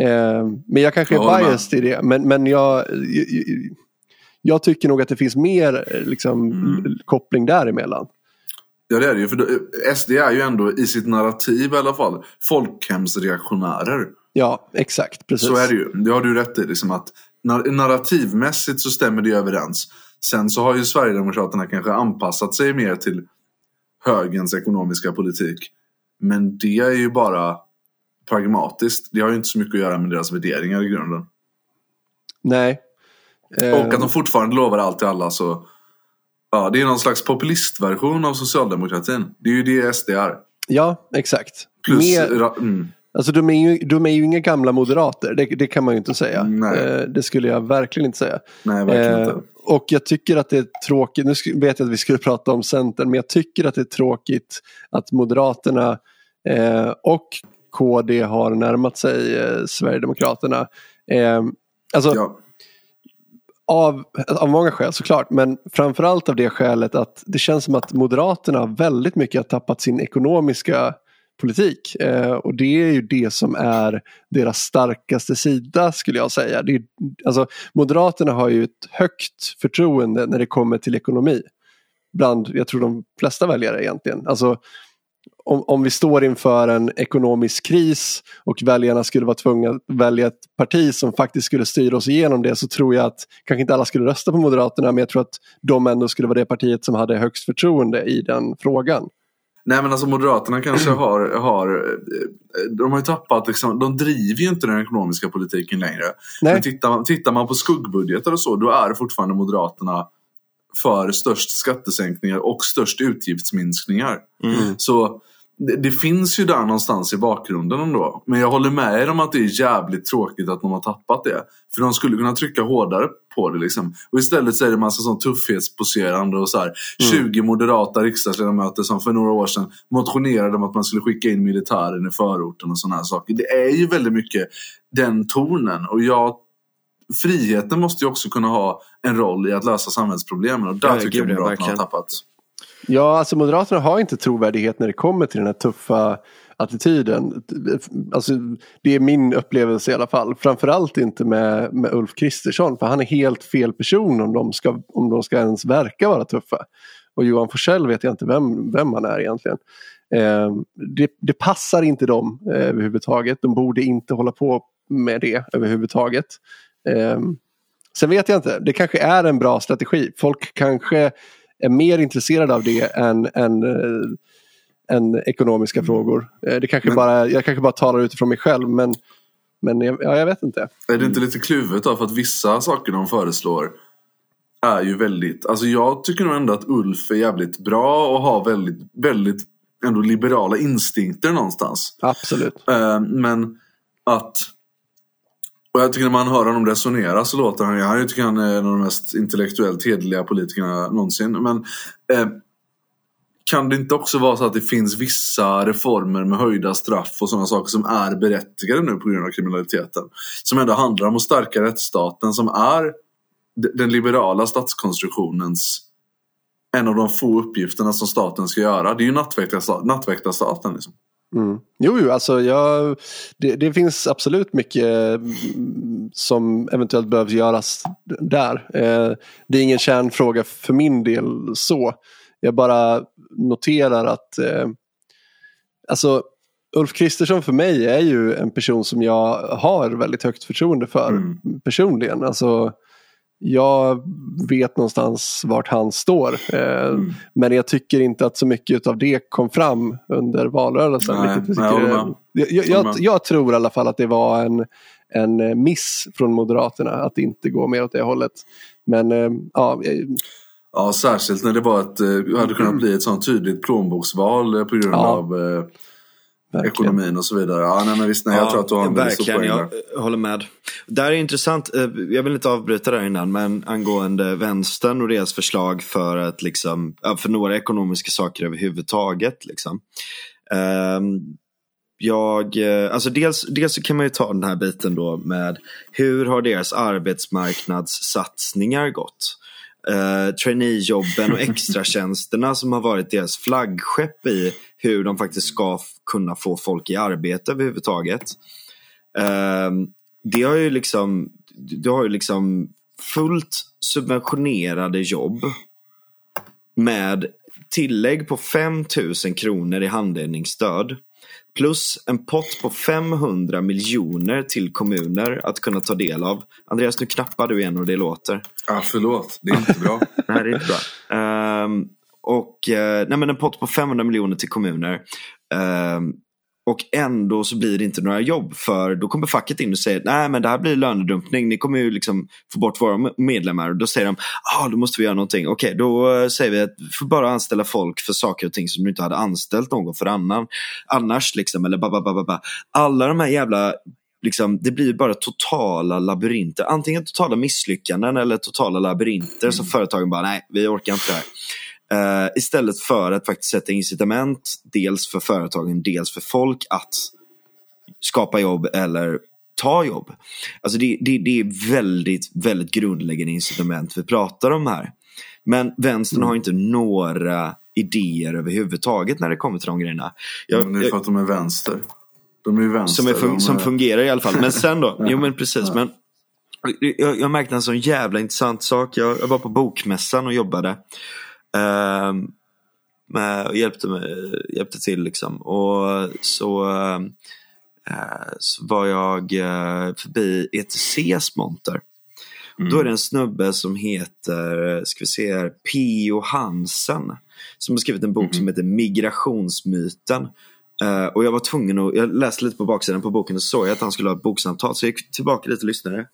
Eh, men jag kanske är ja, biased i det. Men, men jag, jag, jag, tycker nog att det finns mer liksom, mm. koppling däremellan.
Ja det är det ju. För SD är ju ändå i sitt narrativ i alla fall folkhemsreaktionärer.
Ja exakt. Precis.
Så är det ju. Det har du rätt i. Liksom att narrativmässigt så stämmer det överens. Sen så har ju Sverigedemokraterna kanske anpassat sig mer till högens ekonomiska politik. Men det är ju bara pragmatiskt. Det har ju inte så mycket att göra med deras värderingar i grunden.
Nej.
Och att de fortfarande lovar allt till alla så. Ja, det är någon slags populistversion av socialdemokratin. Det är ju det SD är.
Ja, exakt.
Plus, Mer... mm.
Alltså de är ju, de är ju inga gamla moderater, det, det kan man ju inte säga. Eh, det skulle jag verkligen inte säga.
Nej, verkligen eh, inte.
Och jag tycker att det är tråkigt, nu vet jag att vi skulle [LAUGHS] prata om Centern, men jag tycker att det är tråkigt att Moderaterna eh, och KD har närmat sig eh, Sverigedemokraterna. Eh, alltså, ja. av, av många skäl såklart, men framförallt av det skälet att det känns som att Moderaterna väldigt mycket har tappat sin ekonomiska politik. Eh, och det är ju det som är deras starkaste sida skulle jag säga. Det är, alltså, Moderaterna har ju ett högt förtroende när det kommer till ekonomi. Bland, jag tror de flesta väljare egentligen. Alltså, om, om vi står inför en ekonomisk kris och väljarna skulle vara tvungna att välja ett parti som faktiskt skulle styra oss igenom det så tror jag att kanske inte alla skulle rösta på Moderaterna men jag tror att de ändå skulle vara det partiet som hade högst förtroende i den frågan.
Nej men alltså Moderaterna kanske [CLEARS THROAT] har, har de har ju tappat, liksom, de driver ju inte den ekonomiska politiken längre. Nej. Men tittar, tittar man på skuggbudgetar och så, då är fortfarande Moderaterna för störst skattesänkningar och störst utgiftsminskningar. Mm. Så det, det, finns ju där någonstans i bakgrunden ändå. Men jag håller med er om att det är jävligt tråkigt att de har tappat det. För de skulle kunna trycka hårdare på det liksom. Och istället så är det massa sån tuffhetsposerande och så här, mm. 20 moderata riksdagsledamöter som för några år sedan motionerade om att man skulle skicka in militären i förorten och sådana här saker. Det är ju väldigt mycket den tonen. Och jag friheten måste ju också kunna ha en roll i att lösa samhällsproblemen och där ja, tycker jag Moderaterna har tappat.
Ja, alltså Moderaterna har inte trovärdighet när det kommer till den här tuffa attityden. Alltså, det är min upplevelse i alla fall. Framförallt inte med, med Ulf Kristersson för han är helt fel person om de ska, om de ska ens verka vara tuffa. Och Johan Forsell vet jag inte vem, vem han är egentligen. Eh, det, det, passar inte dem eh, överhuvudtaget. De borde inte hålla på med det överhuvudtaget. Eh, sen vet jag inte, det kanske är en bra strategi. Folk kanske är mer intresserade av det än, än, äh, än ekonomiska mm. frågor. Eh, det kanske men, bara, jag kanske bara talar utifrån mig själv men, men ja, jag vet inte.
Är det inte lite kluvet då? För att vissa saker de föreslår är ju väldigt, alltså jag tycker nog ändå att Ulf är jävligt bra och har väldigt, väldigt ändå liberala instinkter någonstans.
Absolut.
Äh, men att och jag tycker när man hör honom resonera så låter han, jag tycker han är en av de mest intellektuellt hederliga politikerna någonsin. Men eh, kan det inte också vara så att det finns vissa reformer med höjda straff och sådana saker som är berättigade nu på grund av kriminaliteten? Som ändå handlar om att stärka rättsstaten som är den liberala statskonstruktionens en av de få uppgifterna som staten ska göra. Det är ju nattväktarstaten. Liksom.
Mm. Jo, jo, alltså jag, det, det, finns absolut mycket mm, som eventuellt behöver göras där. Eh, det är ingen kärnfråga för min del så. Jag bara noterar att eh, alltså, Ulf Kristersson för mig är ju en person som jag har väldigt högt förtroende för mm. personligen. Alltså, jag vet någonstans vart han står. Eh, mm. Men jag tycker inte att så mycket av det kom fram under valrörelsen. Nej, jag, är, jag, jag, jag, tror i alla fall att det var en, en miss från Moderaterna att inte gå mer åt det hållet. Men eh, ja.
Ja, särskilt när det var ett, eh, hade kunnat bli ett sånt tydligt plånboksval på grund ja. av Verkligen. ekonomin och så vidare. Ja, nej, men visst, nej, jag tror att du har en
Verkligen, jag håller med. Där är intressant, eh, jag vill inte avbryta där innan, men angående vänstern och deras förslag för att liksom, för några ekonomiska saker överhuvudtaget. Liksom. Ehm, jag, eh, alltså dels, dels så kan man ju ta den här biten då med hur har deras arbetsmarknadssatsningar gått? Uh, traineejobben och [LAUGHS] extratjänsterna som har varit deras flaggskepp i hur de faktiskt ska kunna få folk i arbete överhuvudtaget. Uh, det har ju liksom, det har ju liksom fullt subventionerade jobb med tillägg på 5000 kronor i handledningsstöd plus en pott på 500 miljoner till kommuner att kunna ta del av. Andreas, nu knappar du igen och det låter.
Ja, förlåt. Det är inte bra. [LAUGHS]
det är inte bra. Um, och eh, nej, men en pott på 500 miljoner till kommuner. Ehm, och ändå så blir det inte några jobb för då kommer facket in och säger nej men det här blir lönedumpning, ni kommer ju liksom få bort våra medlemmar. Och då säger de, ja ah, då måste vi göra någonting. Okej, då eh, säger vi att vi får bara anställa folk för saker och ting som du inte hade anställt någon för annan. Annars liksom, eller bababababa. Alla de här jävla Liksom, det blir bara totala labyrinter. Antingen totala misslyckanden eller totala labyrinter mm. som företagen bara, nej vi orkar inte det här. Uh, istället för att faktiskt sätta incitament, dels för företagen, dels för folk att skapa jobb eller ta jobb. Alltså det, det, det är väldigt, väldigt grundläggande incitament vi pratar om här. Men vänstern mm. har inte några idéer överhuvudtaget när det kommer till de grejerna.
Jag, det är för att de är vänster. De är ju vänster.
Som, är fun som fungerar i alla fall. Men sen då? [LAUGHS] jo men precis. Ja. Men jag, jag märkte en sån jävla intressant sak. Jag, jag var på bokmässan och jobbade. Uh, med, och hjälpte, mig, hjälpte till liksom. Och så, uh, så var jag uh, förbi ETCs monter. Mm. Då är det en snubbe som heter, ska vi se här, P.O. Hansen. Som har skrivit en bok mm. som heter Migrationsmyten. Uh, och jag var tvungen att, jag läste lite på baksidan på boken och såg att han skulle ha ett boksamtal. Så jag gick tillbaka lite och lyssnade.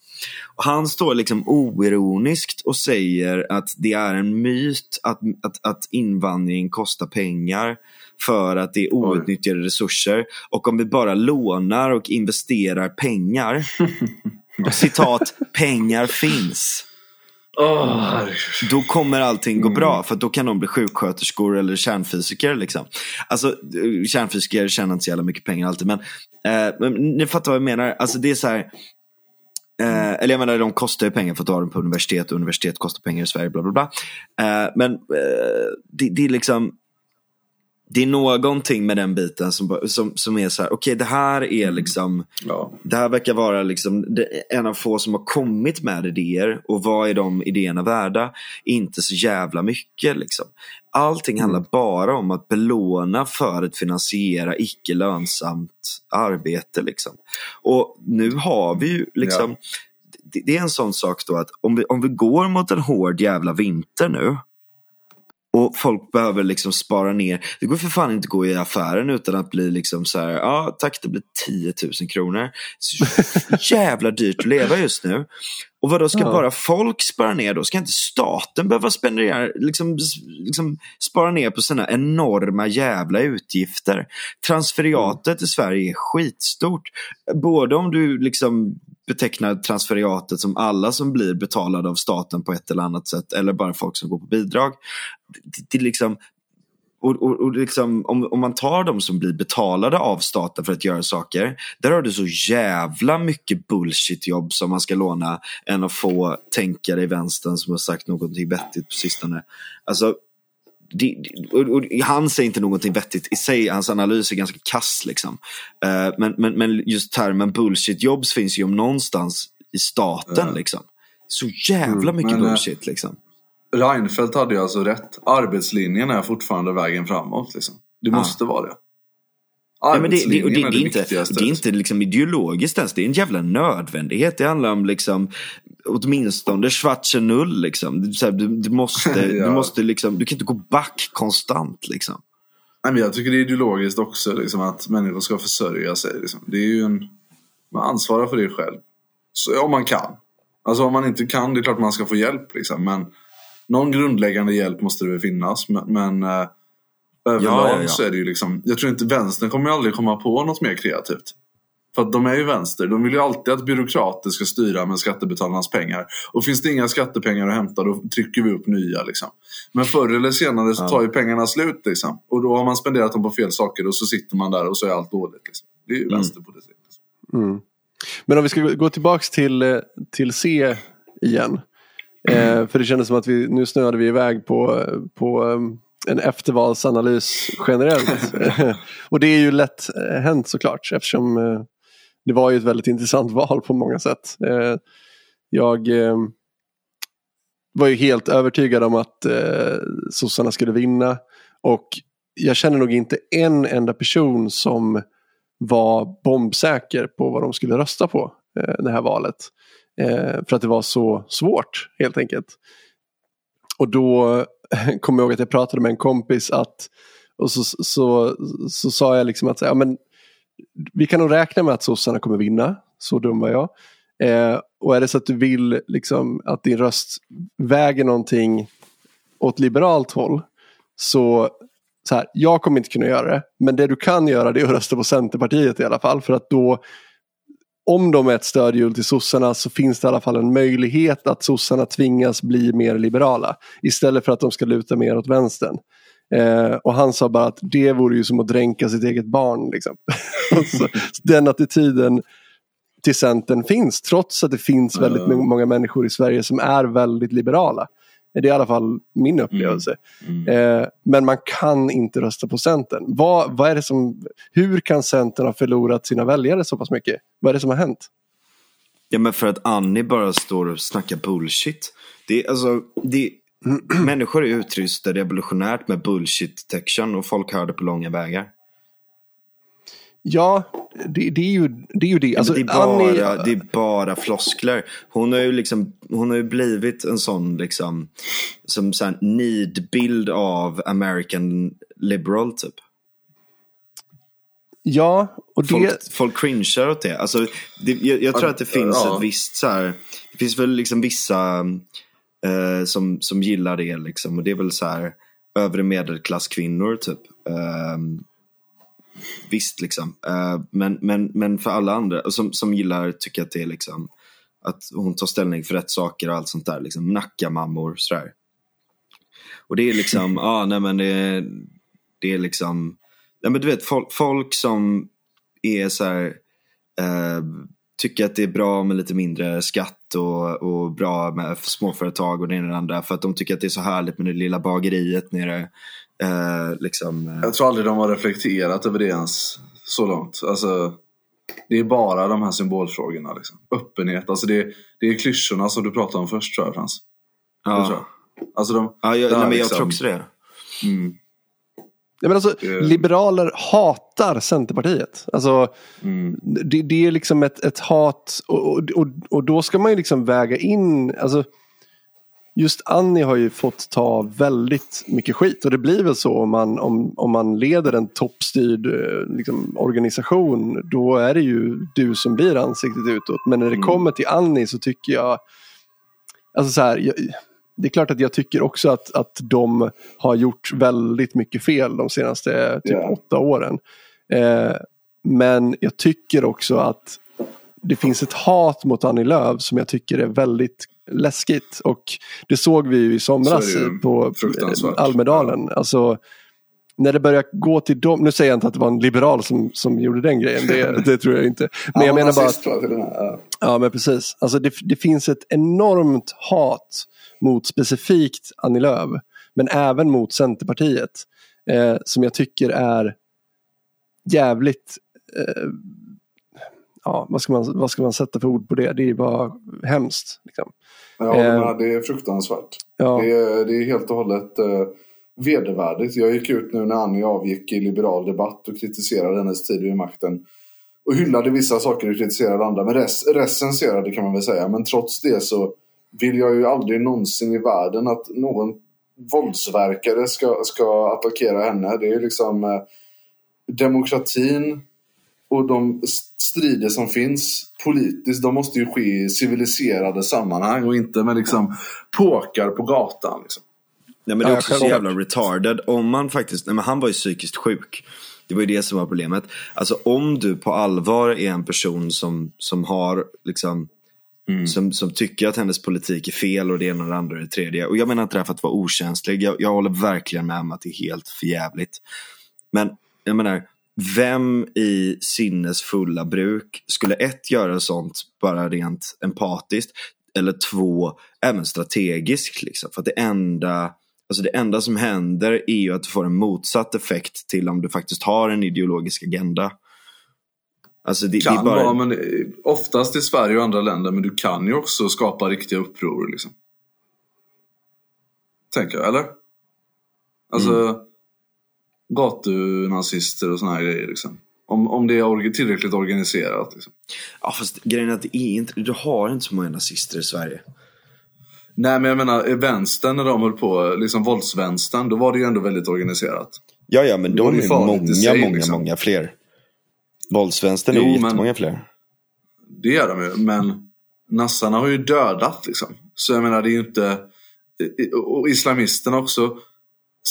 Och han står liksom oironiskt och säger att det är en myt att, att, att invandring kostar pengar. för att det är outnyttjade resurser. Och om vi bara lånar och investerar pengar, [LAUGHS] citat, pengar finns.
Oh,
då kommer allting gå bra för då kan de bli sjuksköterskor eller kärnfysiker. Liksom. Alltså, kärnfysiker tjänar inte så jävla mycket pengar alltid men, eh, men ni fattar vad jag menar. Alltså, det är så här, Eh, eller jag menar, de kostar ju pengar för att ha dem på universitet och universitet kostar pengar i Sverige. bla bla bla. Eh, men eh, det, det, är liksom det är någonting med den biten som, som, som är så här, okej okay, det här är mm. liksom, ja. det här verkar vara liksom det, en av få som har kommit med idéer och vad är de idéerna värda? Inte så jävla mycket liksom. Allting handlar mm. bara om att belåna för att finansiera icke lönsamt arbete liksom. Och nu har vi ju liksom, ja. det, det, är en sån sak då att om vi, om vi går mot en hård jävla vinter nu och folk behöver liksom spara ner. Det går för fan inte att gå i affären utan att bli liksom så här, ja tack det blir 10 000 kronor. Så [LAUGHS] jävla dyrt att leva just nu. Och vad då ska ja. bara folk spara ner då? Ska inte staten behöva spendera, liksom, liksom spara ner på sina enorma jävla utgifter? Transferiatet mm. i Sverige är skitstort. Både om du liksom betecknar transferiatet som alla som blir betalade av staten på ett eller annat sätt eller bara folk som går på bidrag. Det, det liksom, och, och, och liksom, om, om, man tar de som blir betalade av staten för att göra saker, där har du så jävla mycket bullshit-jobb som man ska låna än att få tänkare i vänstern som har sagt någonting vettigt på sistone. Alltså, han säger inte någonting vettigt i sig, hans analys är ganska kass. Liksom. Uh, men, men, men just termen bullshit jobs finns ju om någonstans i staten. Ja. Liksom. Så jävla mm, mycket men, eh, bullshit. liksom.
Reinfeldt hade ju alltså rätt. Arbetslinjen är fortfarande vägen framåt. Liksom. Det måste ja. vara det.
Ja, men det, det, det, det, är inte, det är inte liksom ideologiskt ens, det är en jävla nödvändighet. Det handlar om liksom, åtminstone schwarze null. Liksom. Du, du, måste, [LAUGHS] ja. du, måste liksom, du kan inte gå back konstant. Liksom.
Nej, men jag tycker det är ideologiskt också liksom, att människor ska försörja sig. Liksom. Det är ju en, man ansvarar för det själv. Så, om man kan. Alltså om man inte kan, det är klart man ska få hjälp. Liksom. Men någon grundläggande hjälp måste det väl finnas. Men, men äh, överlag ja, ja, så är det ju liksom, jag tror inte vänstern kommer aldrig komma på något mer kreativt. För att de är ju vänster. De vill ju alltid att byråkrater ska styra med skattebetalarnas pengar. Och finns det inga skattepengar att hämta då trycker vi upp nya. Liksom. Men förr eller senare så tar ju pengarna slut. Liksom. Och då har man spenderat dem på fel saker och så sitter man där och så är allt dåligt. Liksom. Det är ju mm. vänsterpolitik. Liksom.
Mm. Men om vi ska gå tillbaks till, eh, till C igen. Mm. Eh, för det kändes som att vi, nu snöade vi iväg på, på um, en eftervalsanalys generellt. [LAUGHS] och det är ju lätt eh, hänt såklart eftersom eh, det var ju ett väldigt intressant [LAUGHS] val på många sätt. Eh, jag var ju helt övertygad om att sossarna skulle vinna och jag känner nog inte en enda person som var bombsäker på vad de skulle rösta på det här valet. För att det var så svårt helt enkelt. Och då [LAUGHS] kommer ihåg att jag pratade med en kompis att och så, så, så, så sa jag liksom att ja, men, vi kan nog räkna med att sossarna kommer vinna. Så dum var jag. Eh, och är det så att du vill liksom, att din röst väger någonting åt liberalt håll så, så här, jag kommer inte kunna göra det. Men det du kan göra det är att rösta på Centerpartiet i alla fall. För att då om de är ett stödhjul till sossarna så finns det i alla fall en möjlighet att sossarna tvingas bli mer liberala. Istället för att de ska luta mer åt vänstern. Eh, och han sa bara att det vore ju som att dränka sitt eget barn. Liksom. [LAUGHS] så, den attityden till Centern finns trots att det finns väldigt många människor i Sverige som är väldigt liberala. Det är i alla fall min upplevelse. Mm. Mm. Eh, men man kan inte rösta på Centern. Vad, vad är det som, hur kan Centern ha förlorat sina väljare så pass mycket? Vad är det som har hänt?
Ja men för att Annie bara står och snackar bullshit. Det är, alltså, det, [CLEARS THROAT] människor är utrustade revolutionärt med bullshit-detection och folk hör det på långa vägar.
Ja, det, det, är ju det. Är ju det.
Alltså, det, är bara, Annie... det är bara floskler. Hon har ju, liksom, hon har ju blivit en sån liksom, som sån nidbild av American liberal typ.
Ja, och det...
Folk, folk cringear åt det. Alltså, det jag, jag, tror att det finns ja. ett visst så här, det finns väl liksom vissa eh, som, som gillar det liksom. Och det är väl så här, övre medelklasskvinnor typ. Um, visst liksom. Uh, men, men, men för alla andra som, som gillar, tycker att det är liksom att hon tar ställning för rätt saker och allt sånt där. Liksom Nacka-mammor sådär. Och det är liksom, [LAUGHS] ja ah, nej men det, är, det är liksom, nej men du vet folk, folk som är så här, eh, tycker att det är bra med lite mindre skatt och, och bra med småföretag och det ena och det andra för att de tycker att det är så härligt med det lilla bageriet nere. Eh, liksom, eh.
Jag tror aldrig de har reflekterat över det ens så långt. Alltså, det är bara de här symbolfrågorna. Liksom. Öppenhet, alltså det, det är klyschorna som du pratade om först tror jag Frans.
Ja.
tror jag. Alltså de,
ja, jag, nej, men jag
liksom-
tror också det.
Mm.
Ja, men alltså,
Det-
Liberaler hatar Centerpartiet. Alltså,
Mm.
det, det är liksom ett, ett hat och, och, och, och då ska man ju liksom väga in, alltså, just Annie har ju fått ta väldigt mycket skit och det blir väl så om man, om, om man leder en toppstyrd eh, liksom, organisation då är det ju du som blir ansiktet utåt. Men när det
Mm.
kommer till Annie så tycker jag, alltså så här, jag, det är klart att jag tycker också att, att de har gjort väldigt mycket fel de senaste typ
Ja.
åtta åren. Eh, men jag tycker också att det finns ett hat mot Annie Lööf som jag tycker är väldigt läskigt. Och det såg vi ju i somras
ju
på Almedalen. Alltså, när det börjar gå till dem, nu säger jag inte att det var en liberal som, som gjorde den grejen, det, [LAUGHS] det tror jag inte. Men jag menar bara att.
Ja.
Ja, men precis. Alltså det, det finns ett enormt hat mot specifikt Annie Lööf, men även mot Centerpartiet, eh, som jag tycker är jävligt... Eh, ja, vad ska, man, vad ska man sätta för ord på det? Det är bara hemskt. Liksom.
Håller
Eh,
det är fruktansvärt.
Ja,
Det, är, det är helt och hållet eh, vedervärdigt. Jag gick ut nu när Annie avgick i liberal debatt och kritiserade hennes tid vid makten. Och hyllade vissa saker och kritiserade andra. Men res, recenserade kan man väl säga. Men trots det så vill jag ju aldrig någonsin i världen att någon våldsverkare ska, ska attackera henne. Det är liksom eh, demokratin och de strider som finns politiskt, de måste ju ske i civiliserade sammanhang och inte med liksom påkar på gatan. Liksom.
Nej, men det är också så jävla retarded. Om man faktiskt, nej, men han var ju psykiskt sjuk. Det var ju det som var problemet. Alltså om du på allvar är en person som, som har liksom som, som tycker att hennes politik är fel och det ena och det andra och det tredje. Och jag menar inte det här för att vara okänslig. Jag, jag håller verkligen med om att det är helt förjävligt. Men jag menar, vem i sinnesfulla bruk skulle ett göra sånt bara rent empatiskt eller två även strategiskt liksom. För att det enda, alltså det enda som händer är ju att du får en motsatt effekt till om du faktiskt har en ideologisk agenda. Alltså det, det
Kan
är bara...
vara, men eh, oftast i Sverige och andra länder, men du kan ju också skapa riktiga uppror. Liksom. Tänker jag, eller? Alltså,
Mm.
Gatunazister och såna här grejer. Liksom. Om, om det är tillräckligt organiserat. Liksom.
Ja, fast grejen är att det är inte, du har inte så många nazister i Sverige.
Nej, men jag menar, i vänstern när de höll på, liksom våldsvänstern, då var det ju ändå väldigt organiserat.
Ja, ja, men
Då är
de
det
är
i
många,
sig,
många,
liksom.
många fler. Våldsvänstern är
Jo,
ju
men-
jättemånga fler.
Det gör de ju, men nassarna har ju dödat liksom. Så jag menar, det är ju inte... Och islamisterna också.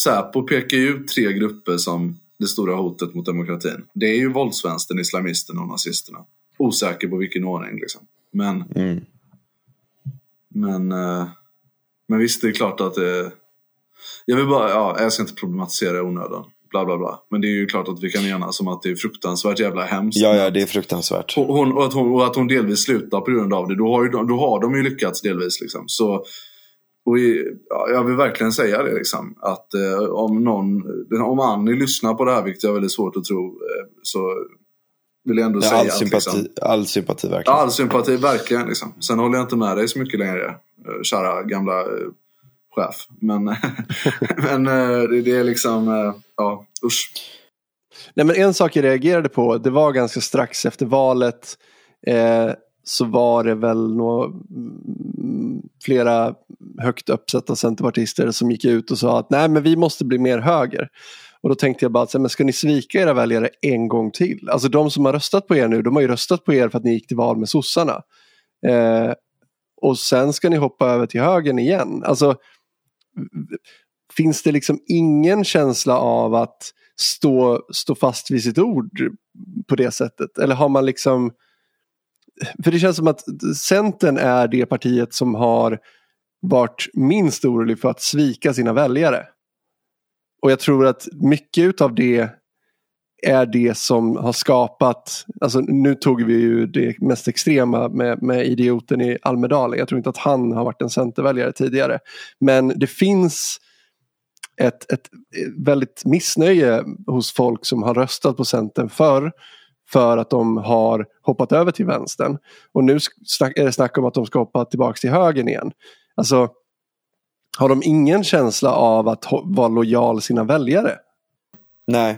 Säpo pekar ju ut tre grupper som det stora hotet mot demokratin. Det är ju våldsvänstern, islamisterna och nazisterna. Osäker på vilken ordning liksom. Men,
Mm.
men, eh, men visst, det är klart att det... Jag vill bara, ja, jag ska inte problematisera i onödan. Bla bla bla. Men det är ju klart att vi kan enas om att det är fruktansvärt jävla hemskt.
Ja, ja, det är fruktansvärt.
Hon, och, att hon, och att hon delvis slutar på grund av det. Då har, ju, då har de ju lyckats delvis. Liksom. Så, och i, ja, jag vill verkligen säga det. Liksom, att eh, om någon, om Annie lyssnar på det här, vilket jag har väldigt svårt att tro, eh, så vill jag ändå
Ja,
säga
all,
att
sympati,
liksom,
all sympati
ja,
verkligen.
all sympati, verkligen. Liksom. Sen håller jag inte med dig så mycket längre, eh, kära gamla eh, chef. Men, [LAUGHS] men eh, det, det är liksom, eh, ja, usch.
Nej, men en sak jag reagerade på, det var ganska strax efter valet. Eh, så var det väl några, mm, flera högt uppsatta centerpartister som gick ut och sa att nej men vi måste bli mer höger. Och då tänkte jag bara, att, så här, men ska ni svika era väljare en gång till? Alltså de som har röstat på er nu, de har ju röstat på er för att ni gick till val med sossarna. Eh, och sen ska ni hoppa över till högern igen. Alltså, finns det liksom ingen känsla av att stå, stå fast vid sitt ord på det sättet? Eller har man liksom... För det känns som att Centern är det partiet som har varit minst orolig för att svika sina väljare. Och jag tror att mycket av det är det som har skapat, alltså nu tog vi ju det mest extrema med, med idioten i Almedalen. Jag tror inte att han har varit en centerväljare tidigare. Men det finns ett, ett väldigt missnöje hos folk som har röstat på Centern förr för att de har hoppat över till vänstern. Och nu är det snack om att de ska hoppa tillbaka till högern igen. Alltså, har de ingen känsla av att vara lojal sina väljare?
Nej,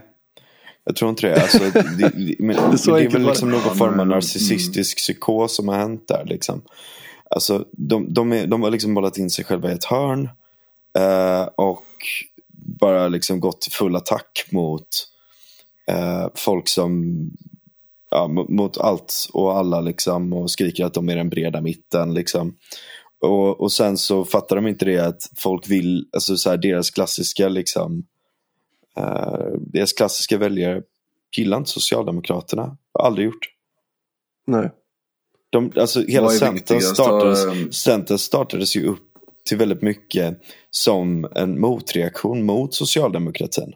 jag tror inte det. Alltså, det, det, [LAUGHS] men, det, det är väl liksom någon form av narcissistisk psykos som har hänt där. Liksom. Alltså, de, de, är, de har liksom bollat in sig själva i ett hörn. Eh, och bara liksom gått till full attack mot eh, folk som ja, mot allt och alla liksom och skriker att de är den breda mitten liksom. Och, och sen så fattar de inte det att folk vill, alltså så här, deras klassiska liksom uh, deras klassiska väljare gillar inte Socialdemokraterna. Har aldrig gjort.
Nej.
De, alltså hela Centern startades, Centern startades ju upp till väldigt mycket som en motreaktion mot socialdemokratin.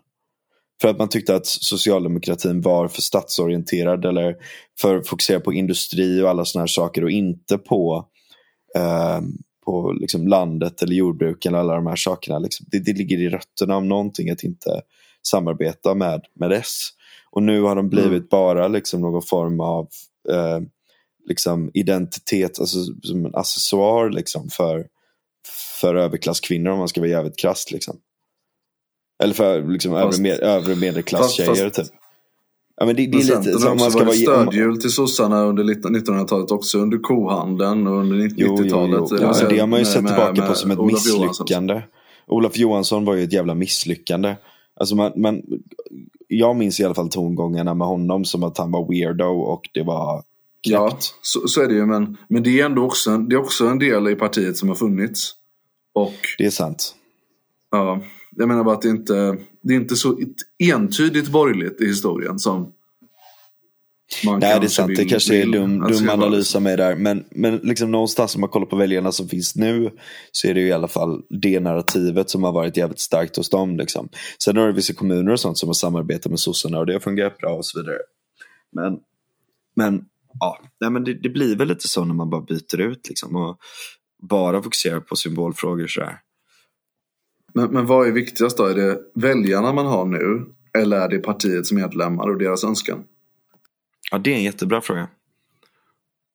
För att man tyckte att socialdemokratin var för statsorienterad eller för fokuserad på industri och alla sådana här saker och inte på, eh, på liksom landet eller jordbruken eller alla de här sakerna. Liksom, det, det, ligger i rötterna av någonting att inte samarbeta med, med S. Och nu har de blivit mm. bara liksom någon form av eh, liksom identitet, alltså som en accessoar liksom för, för överklasskvinnor om man ska vara jävligt krasst. Liksom. Eller för liksom, fast, övre, med, övre medelklasstjejer typ.
Ja, men det, det är lite som man ska vara stödhjul till sossarna under 1900-talet också under kohandeln och under 90-talet.
Ja, det har man ju sett tillbaka med, på som ett Olof misslyckande. Johansson. Olof Johansson var ju ett jävla misslyckande. Alltså man, man, jag minns i alla fall tongångarna med honom som att han var weirdo och det var knäppt.
Ja, så, så, är det ju. Men, men det är ändå också, det är också en del i partiet som har funnits. Och,
det är sant.
Ja, jag menar bara att det inte det är inte så entydigt borgerligt i historien som
man Nej, det är sant. Vill, det kanske är dum, dum analys av mig där. Men, men liksom någonstans om man kollar på väljarna som finns nu så är det ju i alla fall det narrativet som har varit jävligt starkt hos dem. Liksom. Sen har det vissa kommuner och sånt som har samarbetat med sossarna och det har fungerat bra och så vidare. Men, men ja, Nej, men det, det, blir väl lite så när man bara byter ut liksom, och bara fokuserar på symbolfrågor sådär.
Men, men vad är viktigast då? Är det väljarna man har nu? Eller är det partiets medlemmar och deras önskan?
Ja, det är en jättebra fråga.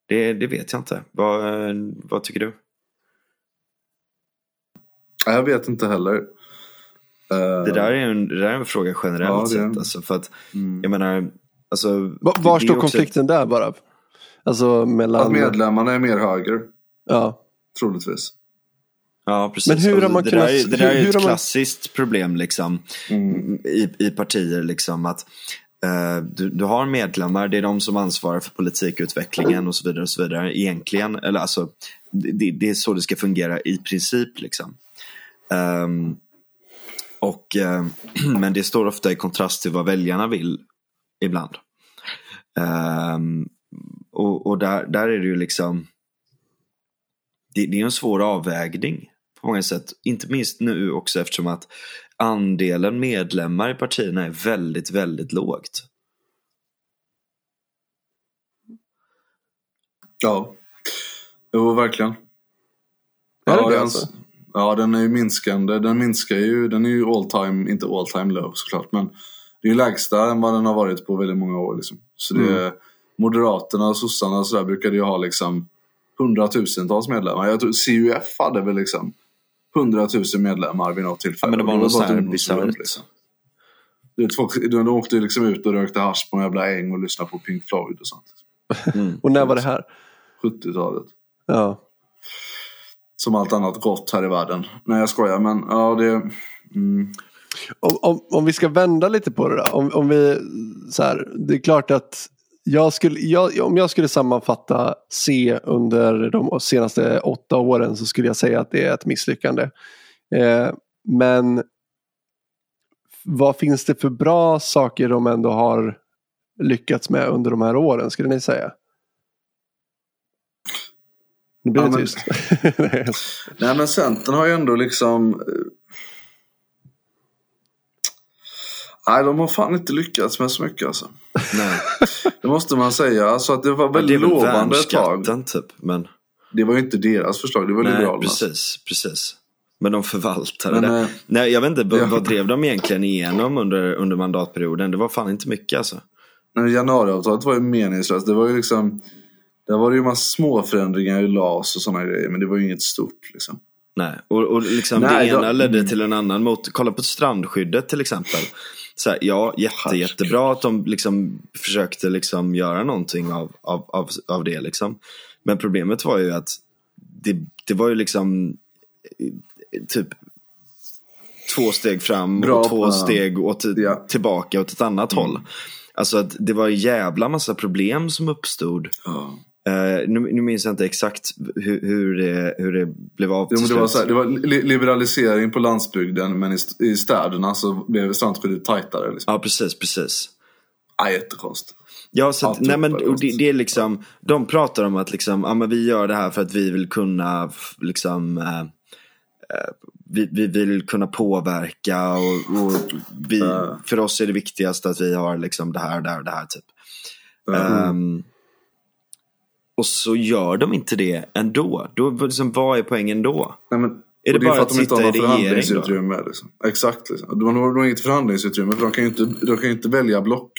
Det, det vet jag inte. Vad, vad tycker du?
Jag vet inte heller.
Det där är en, det där är en fråga generellt ja, sett. Alltså, för att, mm. jag menar, alltså,
var, var står konflikten ett... där bara? Alltså mellan...
Att medlemmarna är mer höger.
Ja.
Troligtvis.
Ja, precis. Men hur har man det kunnat... Där, det där är ett klassiskt man... problem liksom, mm. i, i partier. Liksom, att uh, du, du har medlemmar, det är de som ansvarar för politikutvecklingen och så vidare. och så vidare Egentligen, eller alltså, det, det är så det ska fungera i princip. Liksom. Um, och, uh, [CLEARS THROAT] men det står ofta i kontrast till vad väljarna vill ibland. Um, och, och där, där är det ju liksom det, det, är en svår avvägning på många sätt. Inte minst nu också eftersom att andelen medlemmar i partierna är väldigt, väldigt lågt.
Ja, jo verkligen. Ja, den, alltså? ja, den är ju minskande. Den minskar ju, den är ju all time, inte all time low såklart, men det är ju lägsta än vad den har varit på väldigt många år. Liksom. Så det, mm. Moderaterna och sossarna och sådär brukade ju ha liksom hundratusentals medlemmar. Jag tror CUF hade väl liksom hundratusen medlemmar vid något tillfälle.
Ja, men det var något sånt här bisarrt. Liksom.
de åkte liksom ut och rökte hasch på en jävla äng och lyssnade på Pink Floyd och sånt.
Mm. och när var det här?
70-talet.
Ja.
Som allt annat gott här i världen. Nej jag skojar men ja det... Mm.
Om, om, om vi ska vända lite på det då. Om, om vi, så här, det är klart att jag skulle, jag, om jag skulle sammanfatta C under de senaste åtta åren så skulle jag säga att det är ett misslyckande. Eh, men vad finns det för bra saker de ändå har lyckats med under de här åren, skulle ni säga? Nu blir det
Ja, men-
tyst. [LAUGHS]
Nej men Centern har ju ändå liksom... Nej, de har fan inte lyckats med så mycket alltså.
Nej. [LAUGHS]
Det måste man säga. Så att det var väldigt
väl
lovande ett tag.
typ. Men,
Det var ju inte deras förslag, det var
nej,
Liberalernas.
precis, precis. Men de förvaltade
Men,
det.
eh,
Nej, jag vet inte, vad,
ja.
vad drev de egentligen igenom under, under mandatperioden? Det var fan inte mycket alltså.
Men januariavtalet var ju meningslöst. Det var ju liksom... Där var det ju massa små förändringar i LAS och sådana grejer. Men det var ju inget stort liksom.
Nej, och, och liksom
Nej,
det ena
då-
ledde
mm.
till en annan. Mot, kolla på strandskyddet till exempel. Så här, ja, jätte, jättebra att de liksom försökte liksom göra någonting av, av, av, av det. Liksom. Men problemet var ju att det, det var ju liksom eh, typ två steg fram
Bra
och två
på-
steg åt,
Ja.
tillbaka åt ett annat håll. Alltså att det var en jävla massa problem som uppstod.
Ja.
Eh, nu, nu minns jag inte exakt hur, hur, det, hur det blev av
Jo, men det, var så här, det var li- liberalisering på landsbygden men i, st- i städerna så blev strandskyddet tajtare. Liksom.
Ja, precis, precis.
Ja, jättekonst.
Ja, så att, nej, men, det, det är liksom, de pratar om att liksom, ja, men vi gör det här för att vi vill kunna liksom, eh, vi, vi vill kunna påverka och, och vi, för oss är det viktigast att vi har liksom det här, det här och det här typ.
Mm.
Ehm, och så gör de inte det ändå. Då, liksom, vad är poängen då?
Nej, men,
Är det
och
bara
för
att
de inte har något förhandlingsutrymme. Liksom. Exakt. Liksom. De, har, inget förhandlingsutrymme för de kan ju inte, de kan inte välja block.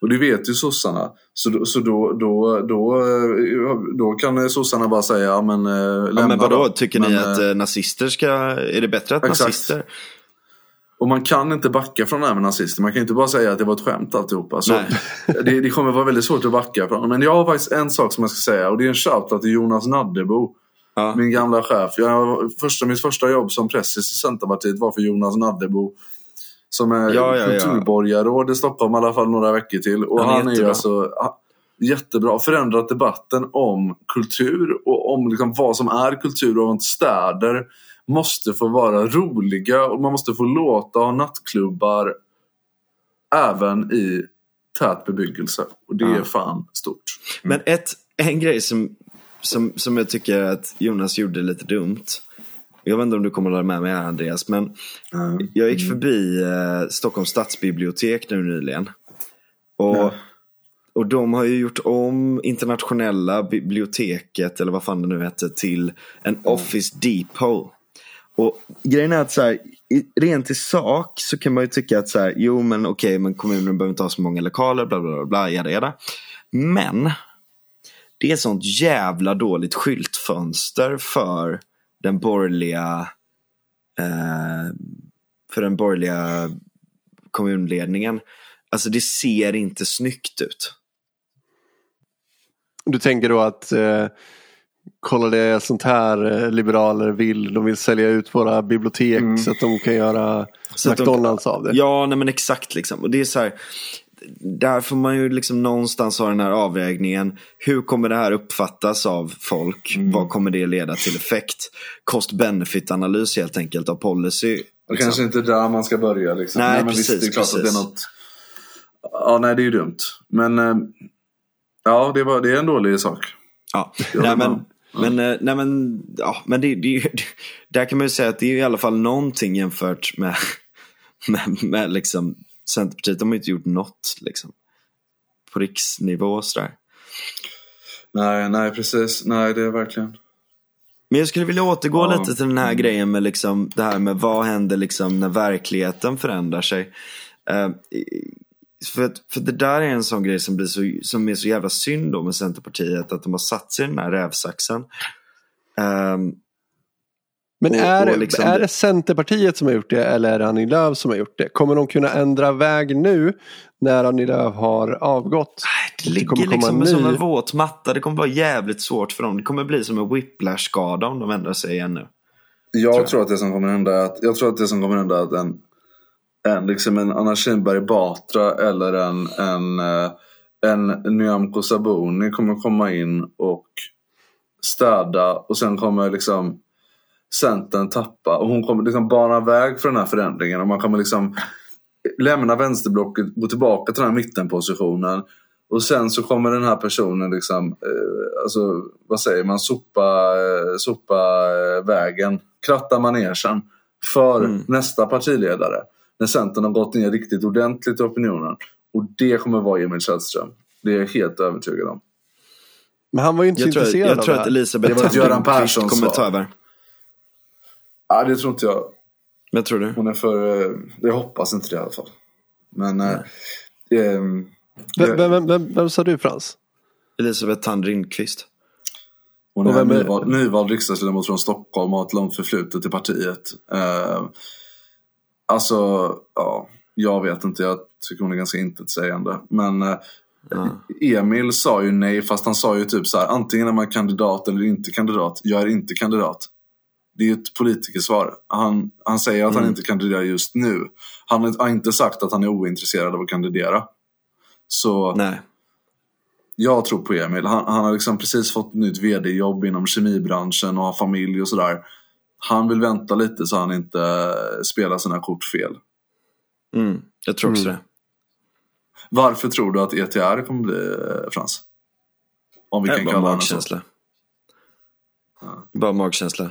Och det vet ju sossarna. Så, så då, då, då, eh, då kan sossarna bara säga ja men eh, lämna
Ja, men vadå,
då.
tycker
Men,
ni att
eh,
eh, nazister ska, är det bättre att
exakt.
nazister?
Och man kan inte backa från det här med nazister. Man kan inte bara säga att det var ett skämt alltihopa. Så [LAUGHS] det, det kommer vara väldigt svårt att backa från. Men jag har faktiskt en sak som jag ska säga. Och det är en shoutout till Jonas Naddebo.
Ja.
Min gamla chef. Jag, första, mitt första jobb som pressis i Centerpartiet var för Jonas Naddebo. Som är
Ja, ja, ja.
kulturborgarråd i Stockholm i alla fall några veckor till. Och
Han
han, är ju alltså jättebra. Förändrat debatten om kultur och om liksom vad som är kultur och om att städer måste få vara roliga och man måste få låta ha nattklubbar även i tät bebyggelse. Och det
Ja.
är fan stort.
Men ett, en grej som, som, som jag tycker att Jonas gjorde lite dumt. Jag vet inte om du kommer att hålla med mig här Andreas. Men jag gick förbi eh, Stockholms stadsbibliotek nu nyligen. Och,
Ja.
Och de har ju gjort om internationella biblioteket, eller vad fan det nu heter, till en Office Depot. Och grejen är att så här, rent i sak så kan man ju tycka att så här, jo men okej, men kommunen behöver inte ha så många lokaler, bla bla bla, bla jada, jada. Men det är sånt jävla dåligt skyltfönster för den borgerliga eh, för den borgerliga kommunledningen. Alltså det ser inte snyggt ut.
Du tänker då att eh, kolla det sånt här eh, liberaler vill. De vill sälja ut våra bibliotek så att de kan göra
Mm. Så att de-
McDonalds av det.
Ja, nej men exakt liksom. Och det är så här, där får man ju liksom någonstans ha den här avvägningen. Hur kommer det här uppfattas av folk?
Mm.
Vad kommer det leda till effekt? Cost-benefit-analys helt enkelt av policy.
Och
liksom.
kanske inte där man ska börja. Liksom.
Nej,
men
precis,
visst, det är klart att det
precis.
är något... Ja, nej, det är ju dumt. Men eh, ja, det, var, det är en dålig sak.
Ja, nej men, men, eh, nej men, ja, men det, det, ju- [LAUGHS] där kan man ju säga att det är i alla fall någonting jämfört med, [LAUGHS] med, med liksom Centerpartiet. De har ju inte gjort något liksom. På riksnivå sådär.
Nej, nej, precis. Nej, det är verkligen...
Men jag skulle vilja återgå
Ja.
lite till den här grejen med liksom det här med vad händer liksom när verkligheten förändrar sig. Eh, för, att, för det där är en sån grej som, blir så, som är så jävla synd då med Centerpartiet, att de har satt sig i den här rävsaxen. Ehm,
Men
Och-
är,
och liksom
är
det-
det Centerpartiet som har gjort det eller är det Annie Lööf som har gjort det? Kommer de kunna ändra väg nu när Annie Lööf har avgått?
Det
det
ligger
kommer komma
liksom
en
som
ny-
en våt matta. Det kommer vara jävligt svårt för dem. Det kommer bli som en whiplash-skada om de ändrar sig igen nu.
Jag tror, att det som kommer hända är att, jag tror att det som kommer hända är att en, en, liksom en Anna Kinberg Batra eller en, en, eh, en Nyamko Sabuni kommer komma in och städa och sen kommer liksom Centern tappa och hon kommer liksom bana väg för den här förändringen och man kommer liksom lämna vänsterblocket, gå tillbaka till den här mittenpositionen. Och sen så kommer den här personen liksom, eh, alltså vad säger man, sopa, eh, sopa eh, vägen, kratta manegen för
Mm.
nästa partiledare. När Centern har gått ner riktigt ordentligt i opinionen. Och det kommer vara Emil Källström. Det är jag helt övertygad om.
Men han var ju inte så
Jag tror,
intresserad
jag
av
tror
det
att
här.
Elisabeth
Det var Göran Persson
kommer ta över.
Ja, det tror inte jag.
Men tror du?
Hon är för... eh, Jag hoppas inte det i alla fall. Men... Eh, ehm,
Vem, vem, vem, vem, vem sa du Frans?
Elisabeth Thand Lindqvist.
hon
och
är
är-
nyvald, nyvald riksdagsledamot från Stockholm och har ett långt förflutet i partiet. Eh, alltså, ja, jag vet inte. Jag tycker hon är ganska intetsägande. Men eh,
Ja.
Emil sa ju nej, fast han sa ju typ så här. Antingen är man kandidat eller inte kandidat. Jag är inte kandidat. Det är ju ett politikersvar. Han, han säger att han inte kandiderar just nu. Han har inte sagt att han är ointresserad av att kandidera. Så
Nej.
jag tror på Emil. Han, han har liksom precis fått nytt vd-jobb inom kemibranschen och har familj och sådär. Han vill vänta lite så han inte spelar sina kort fel.
Mm. Jag tror också
Mm.
det.
Varför tror du att ETR kommer bli eh, Frans? Om vi kan
bara
kalla
magkänsla. Bara magkänsla.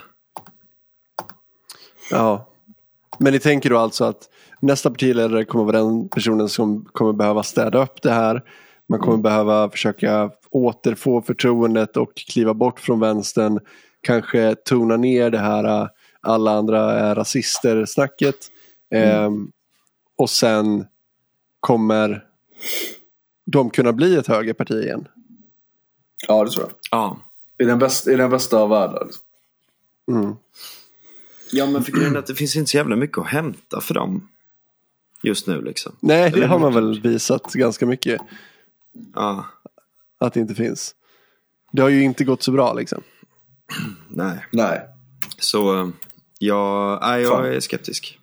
Ja. Men ni tänker då alltså att nästa partiledare kommer vara den personen som kommer behöva städa upp det här. Man kommer behöva försöka återfå förtroendet och kliva bort från vänstern. Kanske tona ner det här äh, alla andra är rasister snacket. Ehm, och sen kommer de kunna bli ett högerparti igen.
Ja, det tror jag.
Ja.
I den bästa, i den bästa av världar.
Mm.
Ja men för grejen att det finns inte så jävla mycket att hämta för dem. Just nu liksom.
Nej, det har man väl visat ganska mycket
Ja.
att det inte finns. Det har ju inte gått så bra liksom. [CLEARS THROAT]
Nej.
Nej.
Så eh, ja, nej,
Fan.
jag är skeptisk.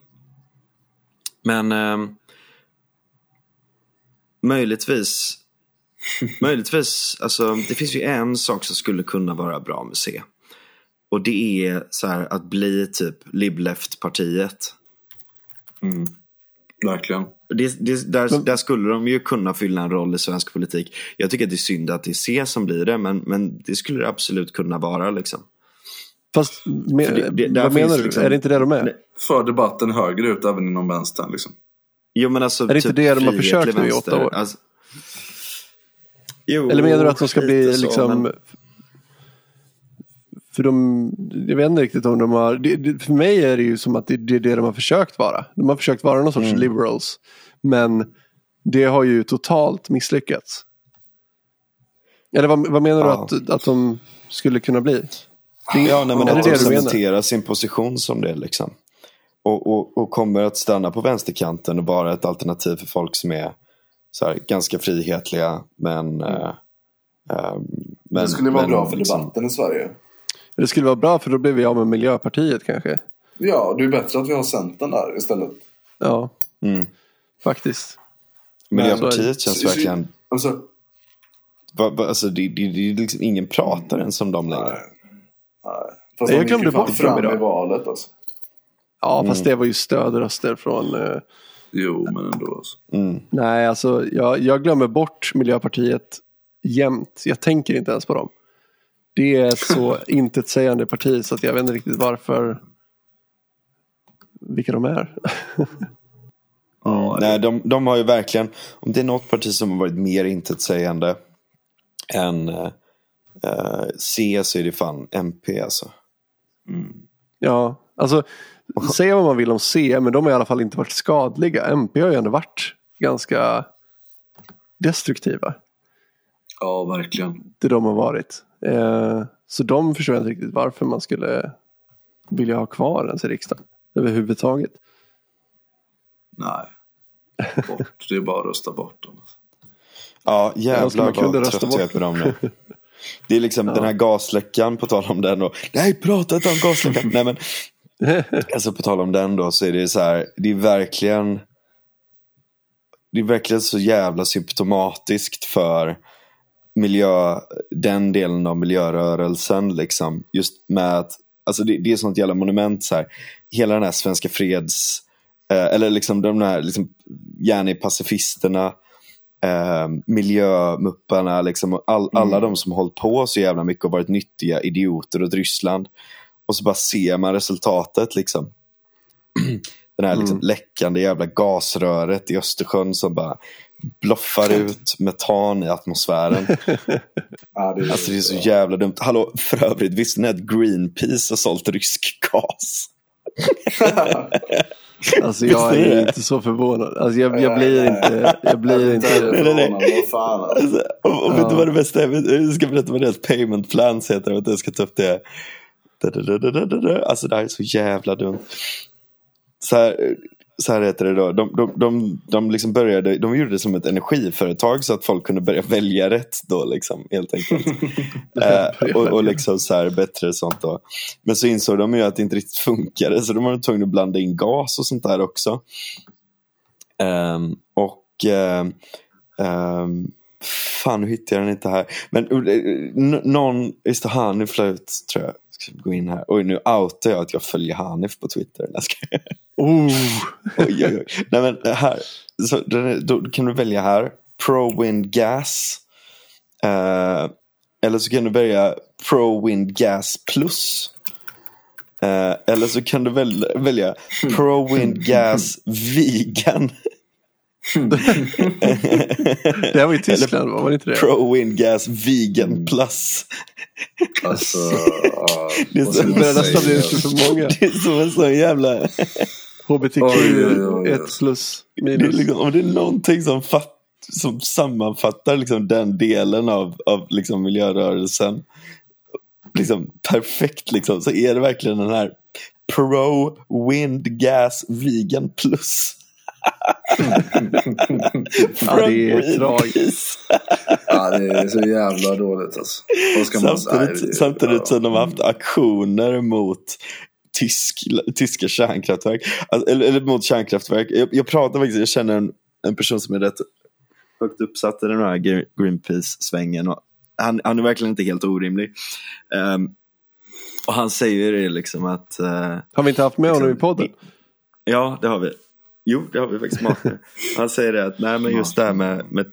Men eh, möjligtvis, [LAUGHS] möjligtvis, alltså det finns ju en sak som skulle kunna vara bra med C. Och det är så här att bli typ Libleft-partiet.
Mm. Verkligen.
Det, det, där, där skulle de ju kunna fylla en roll i svensk politik. Jag tycker att det är synd att det är C som blir det, men, men det skulle det absolut kunna vara. Liksom.
Fast me-
För det-
vad menar du?
liksom-
Är det inte det de är?
För debatten högerut även inom vänstern. Liksom.
Jo, men alltså,
Är det inte
typ
det de har försökt nu i åtta år?
Alltså, jo,
Eller menar du att de ska bli
så,
liksom...
men-
För de, jag vet inte riktigt om de har... Det, det, för mig är det ju som att det, det är det de har försökt vara. De har försökt vara någon sorts
Mm.
liberals. Men det har ju totalt misslyckats. Eller vad, vad menar
Ja.
du att, att de skulle kunna bli?
Ja, nej, men
Är det
att de cementerar sin position som det liksom. Och, och, och kommer att stanna på vänsterkanten och vara ett alternativ för folk som är så här, ganska frihetliga men... eh, eh, men
Det skulle vara
men
bra för
liksom-
debatten i Sverige.
Det skulle vara bra för då blir vi av med Miljöpartiet kanske.
Ja, det är bättre att vi har Centern där istället.
Ja,
Mm.
faktiskt.
Miljöpartiet
Så-
känns
så-
verkligen...
Alltså,
Va, va, alltså, det, det, det är liksom ingen pratar ens om dem längre.
nej. nej. Fast
Jag
de
glömde bort
fram
idag.
i valet alltså.
Ja, fast det var ju stödröster från... eh,
Jo, men ändå. Alltså.
Mm.
Nej, alltså jag, jag glömmer bort Miljöpartiet jämt. Jag tänker inte ens på dem. Det är ett så [LAUGHS] intetsägande parti så att jag vet inte riktigt varför. Vilka de är. [LAUGHS]
Mm. Nej, de, de har ju verkligen, om det är något parti som har varit mer intetsägande än eh, eh, C så är det fan MP alltså.
Ja, alltså säga vad man vill om C, men de har i alla fall inte varit skadliga. MP har ju ändå varit ganska destruktiva.
Ja, verkligen.
Det de har varit. Eh, så de förstår jag inte riktigt varför man skulle vilja ha kvar ens i riksdagen överhuvudtaget.
Nej. Bort. Det är bara att rösta bort dem.
Ja,
Ja,
jävlar vad
rösta
trött jag är
bort.
på dem nu. Det är liksom den här gasläckan, på tal om den. Och, nej, prata inte om gasläckan. nej, men, [LAUGHS] alltså på tal om den då, så är det så här, det är verkligen, det är verkligen så jävla symptomatiskt för miljö, den delen av miljörörelsen. Liksom, just med att, alltså det, det är sånt jävla monument så här. Hela den här svenska freds
Eh, eller liksom de här liksom, gärna pacifisterna. Eh, miljömupparna, liksom, all, alla
Mm.
de som hållit på så jävla mycket och varit nyttiga idioter åt Ryssland. Och så bara ser man resultatet liksom. [CLEARS THROAT] Den här liksom, läckande jävla gasröret i Östersjön som bara bloffar ut metan i atmosfären. [LAUGHS]
Ja, det
Alltså det är så jävla dumt. Hallå, för övrigt, visste ni att Greenpeace har sålt rysk gas? [LAUGHS]
Alltså jag
är
inte så förvånad. Alltså jag, jag blir inte... Jag blir inte...
nej, nej.
Vad fan alltså.
Alltså, och, och vet du vad det bästa är? Jag ska berätta vad deras payment plans heter. Jag, ska ta upp det. Alltså det här är så jävla dumt. Så här, så här heter det då. De, de, de, de, liksom började, de gjorde det som ett energiföretag så att folk kunde börja [LAUGHS] välja rätt då liksom helt enkelt. [LAUGHS] eh, och, och liksom så här bättre sånt då. Men så insåg de ju att det inte riktigt funkade så de var tvungna att blanda in gas och sånt där också. Ehm, och ehm, ehm, fan nu hittar jag den inte här. Men uh, någon, just det, Hanif la ut tror jag. Ska gå in här. Oj nu outar jag att jag följer Hanif på Twitter.
Oh. [LAUGHS]
Oj, oj, oj. Nej men här. Så, då kan du välja här. Pro Wind Gas. Eh, eller så kan du välja Pro Wind Gas Plus. Eh, eller så kan du väl, välja Pro Wind [LAUGHS] Gas Vegan. [LAUGHS]
Det här var i Tyskland, va? var det inte det?
Pro Wind Gas Vegan Plus.
Alltså, [LAUGHS]
Det är så-
Det nästan
säga?
lite för många. [LAUGHS]
Det är som en sån jävla...
HBTQ
Oj, oj, oj.
1 plus
Det är
minus.
liksom, om det är någonting som, fatt, som sammanfattar liksom den delen av, av liksom miljörörelsen liksom perfekt liksom, så är det verkligen den här Pro Wind Gas Vegan Plus.
Ja, det är tragiskt.
Ja, det är så jävla dåligt alltså. Ska man säga?
Samtidigt, samtidigt som de har haft aktioner mot tysk, tyska kärnkraftverk. Alltså, Eller, eller mot kärnkraftverk. Jag, jag pratar faktiskt, jag känner en, en person som är rätt högt uppsatt i den här Gre- Greenpeace-svängen. Och Han, han är verkligen inte helt orimlig. Ehm, och han säger ju det liksom att eh,
Har vi inte haft med honom i podden?
Ja, det har vi. Jo, det har vi faktiskt Martin. Han säger det att nej, men just det här med, med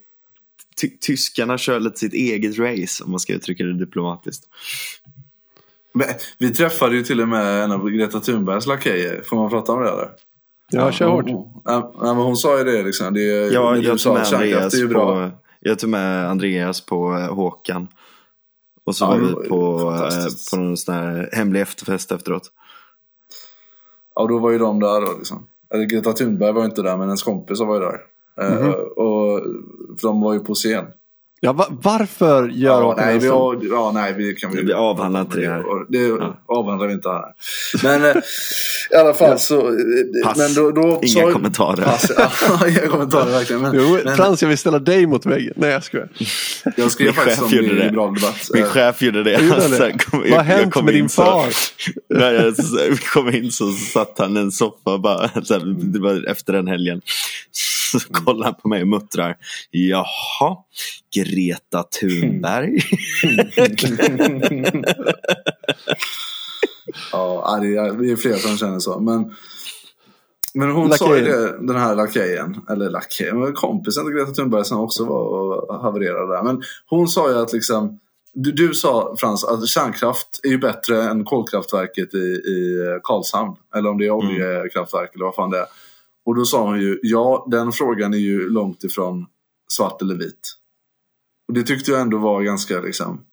ty- tyskarna kör lite sitt eget race om man ska uttrycka det diplomatiskt.
Men, vi träffade ju till och med en av Greta Thunbergs lakejer. Får man prata om det eller?
Ja, kör hårt.
Ja, men hon sa ju det liksom. Det är,
Ja, jag tog med Andreas
är bra.
på, jag tog med Andreas på eh, Håkan. Och så
Ja,
var vi på, eh, på någon sån här hemlig efterfest efteråt.
Ja, då var ju de där då liksom. Eller Greta Thunberg var inte där, men hennes kompisar var ju där. Eh,
Mhm.
och för de var ju på scen.
Ja, va- varför gör
Ja, nej, vi, har- ja, nej, vi kan vi...
Vi avhandlar inte det här.
Det
Ja.
avhandlar vi inte här. Men eh, i alla fall så... eh,
Pass.
Men då, då
Inga
sa-
kommentarer.
Pass. [LAUGHS] Ja, inga kommentarer verkligen. Men,
Jo,
men
Frans, jag vill ställa dig mot väggen. Nej, jag skojar.
jag skrev
Min
faktiskt om det liberal debatt.
Min
Eh,
chef gjorde det.
Gjorde
sen kom-
Vad har hänt med
in
din
så-
far? [LAUGHS]
När jag så- kom in så satt han i en soffa bara, [LAUGHS] så här, det var efter den helgen. Så kollar han på mig och muttrar. Jaha, Greta Thunberg. [LAUGHS]
Ja, det är, vi är flera som känner så. Men, men hon sa ju
Lakejen.
det, den här lakejen, eller lakejen, kompisen till Greta Thunberg som också var och havererade där. Men hon sa ju att liksom, du, du sa Frans att kärnkraft är ju bättre än kolkraftverket i, i Karlshamn. Eller om det är oljekraftverk eller vad fan det är. Och då sa hon ju, ja den frågan är ju långt ifrån svart eller vit. Och det tyckte jag ändå var ganska liksom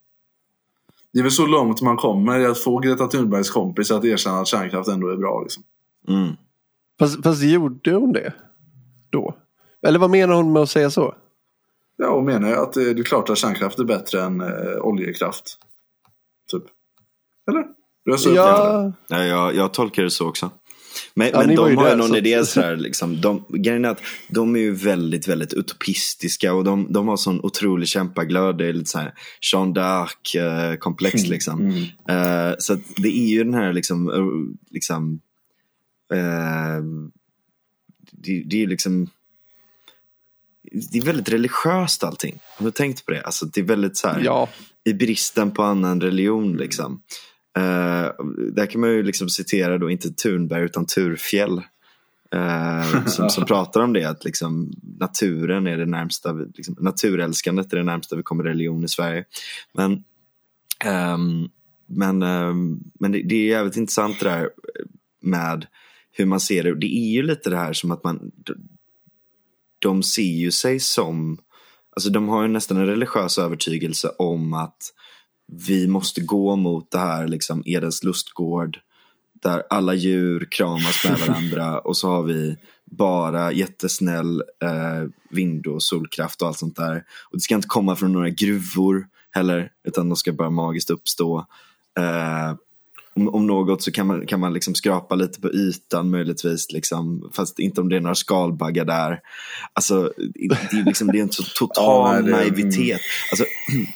det är väl så långt man kommer i att få Greta Thunbergs kompis att erkänna att kärnkraft ändå är bra. Liksom.
Mm.
Fast, fast gjorde hon det? Då? Eller vad menar hon med att säga så?
Ja, och menar jag att det är klart att kärnkraft är bättre än eh, oljekraft. Typ. Eller?
Ja,
Ja, jag, jag tolkar det så också. Men,
Ja,
men de har ju någon
så-
idé sådär, [LAUGHS] liksom, de, grejen är att de är ju väldigt, väldigt utopistiska och de, de har sån otrolig kämpaglöd. Det är lite såhär Jean d'Arc-komplex liksom.
Mm.
Eh, så det är ju den här liksom, eh, liksom eh, det, det är liksom det är väldigt religiöst allting. Har du tänkt på det? Alltså det är väldigt så här,
ja.
i bristen på annan religion liksom. Eh, där kan man ju liksom citera då inte Thunberg utan Turfjell. Eh, [LAUGHS] som, som pratar om det, att liksom, naturen är det närmsta, liksom, naturälskandet är det närmsta vi kommer religion i Sverige. Men, ehm, men, ehm, men det, det är jävligt intressant det där med hur man ser det. Det är ju lite det här som att man, de ser ju sig som, alltså de har ju nästan en religiös övertygelse om att vi måste gå mot det här liksom Edens lustgård där alla djur kramas med [LAUGHS] varandra och så har vi bara jättesnäll eh, vind och solkraft och allt sånt där. Och det ska inte komma från några gruvor heller, utan de ska bara magiskt uppstå. Eh, om, om något så kan man, kan man liksom skrapa lite på ytan möjligtvis, liksom, fast inte om det är några skalbaggar där. Alltså, det, är, liksom, det är en så [LAUGHS] total
Ja, det-
naivitet. Alltså,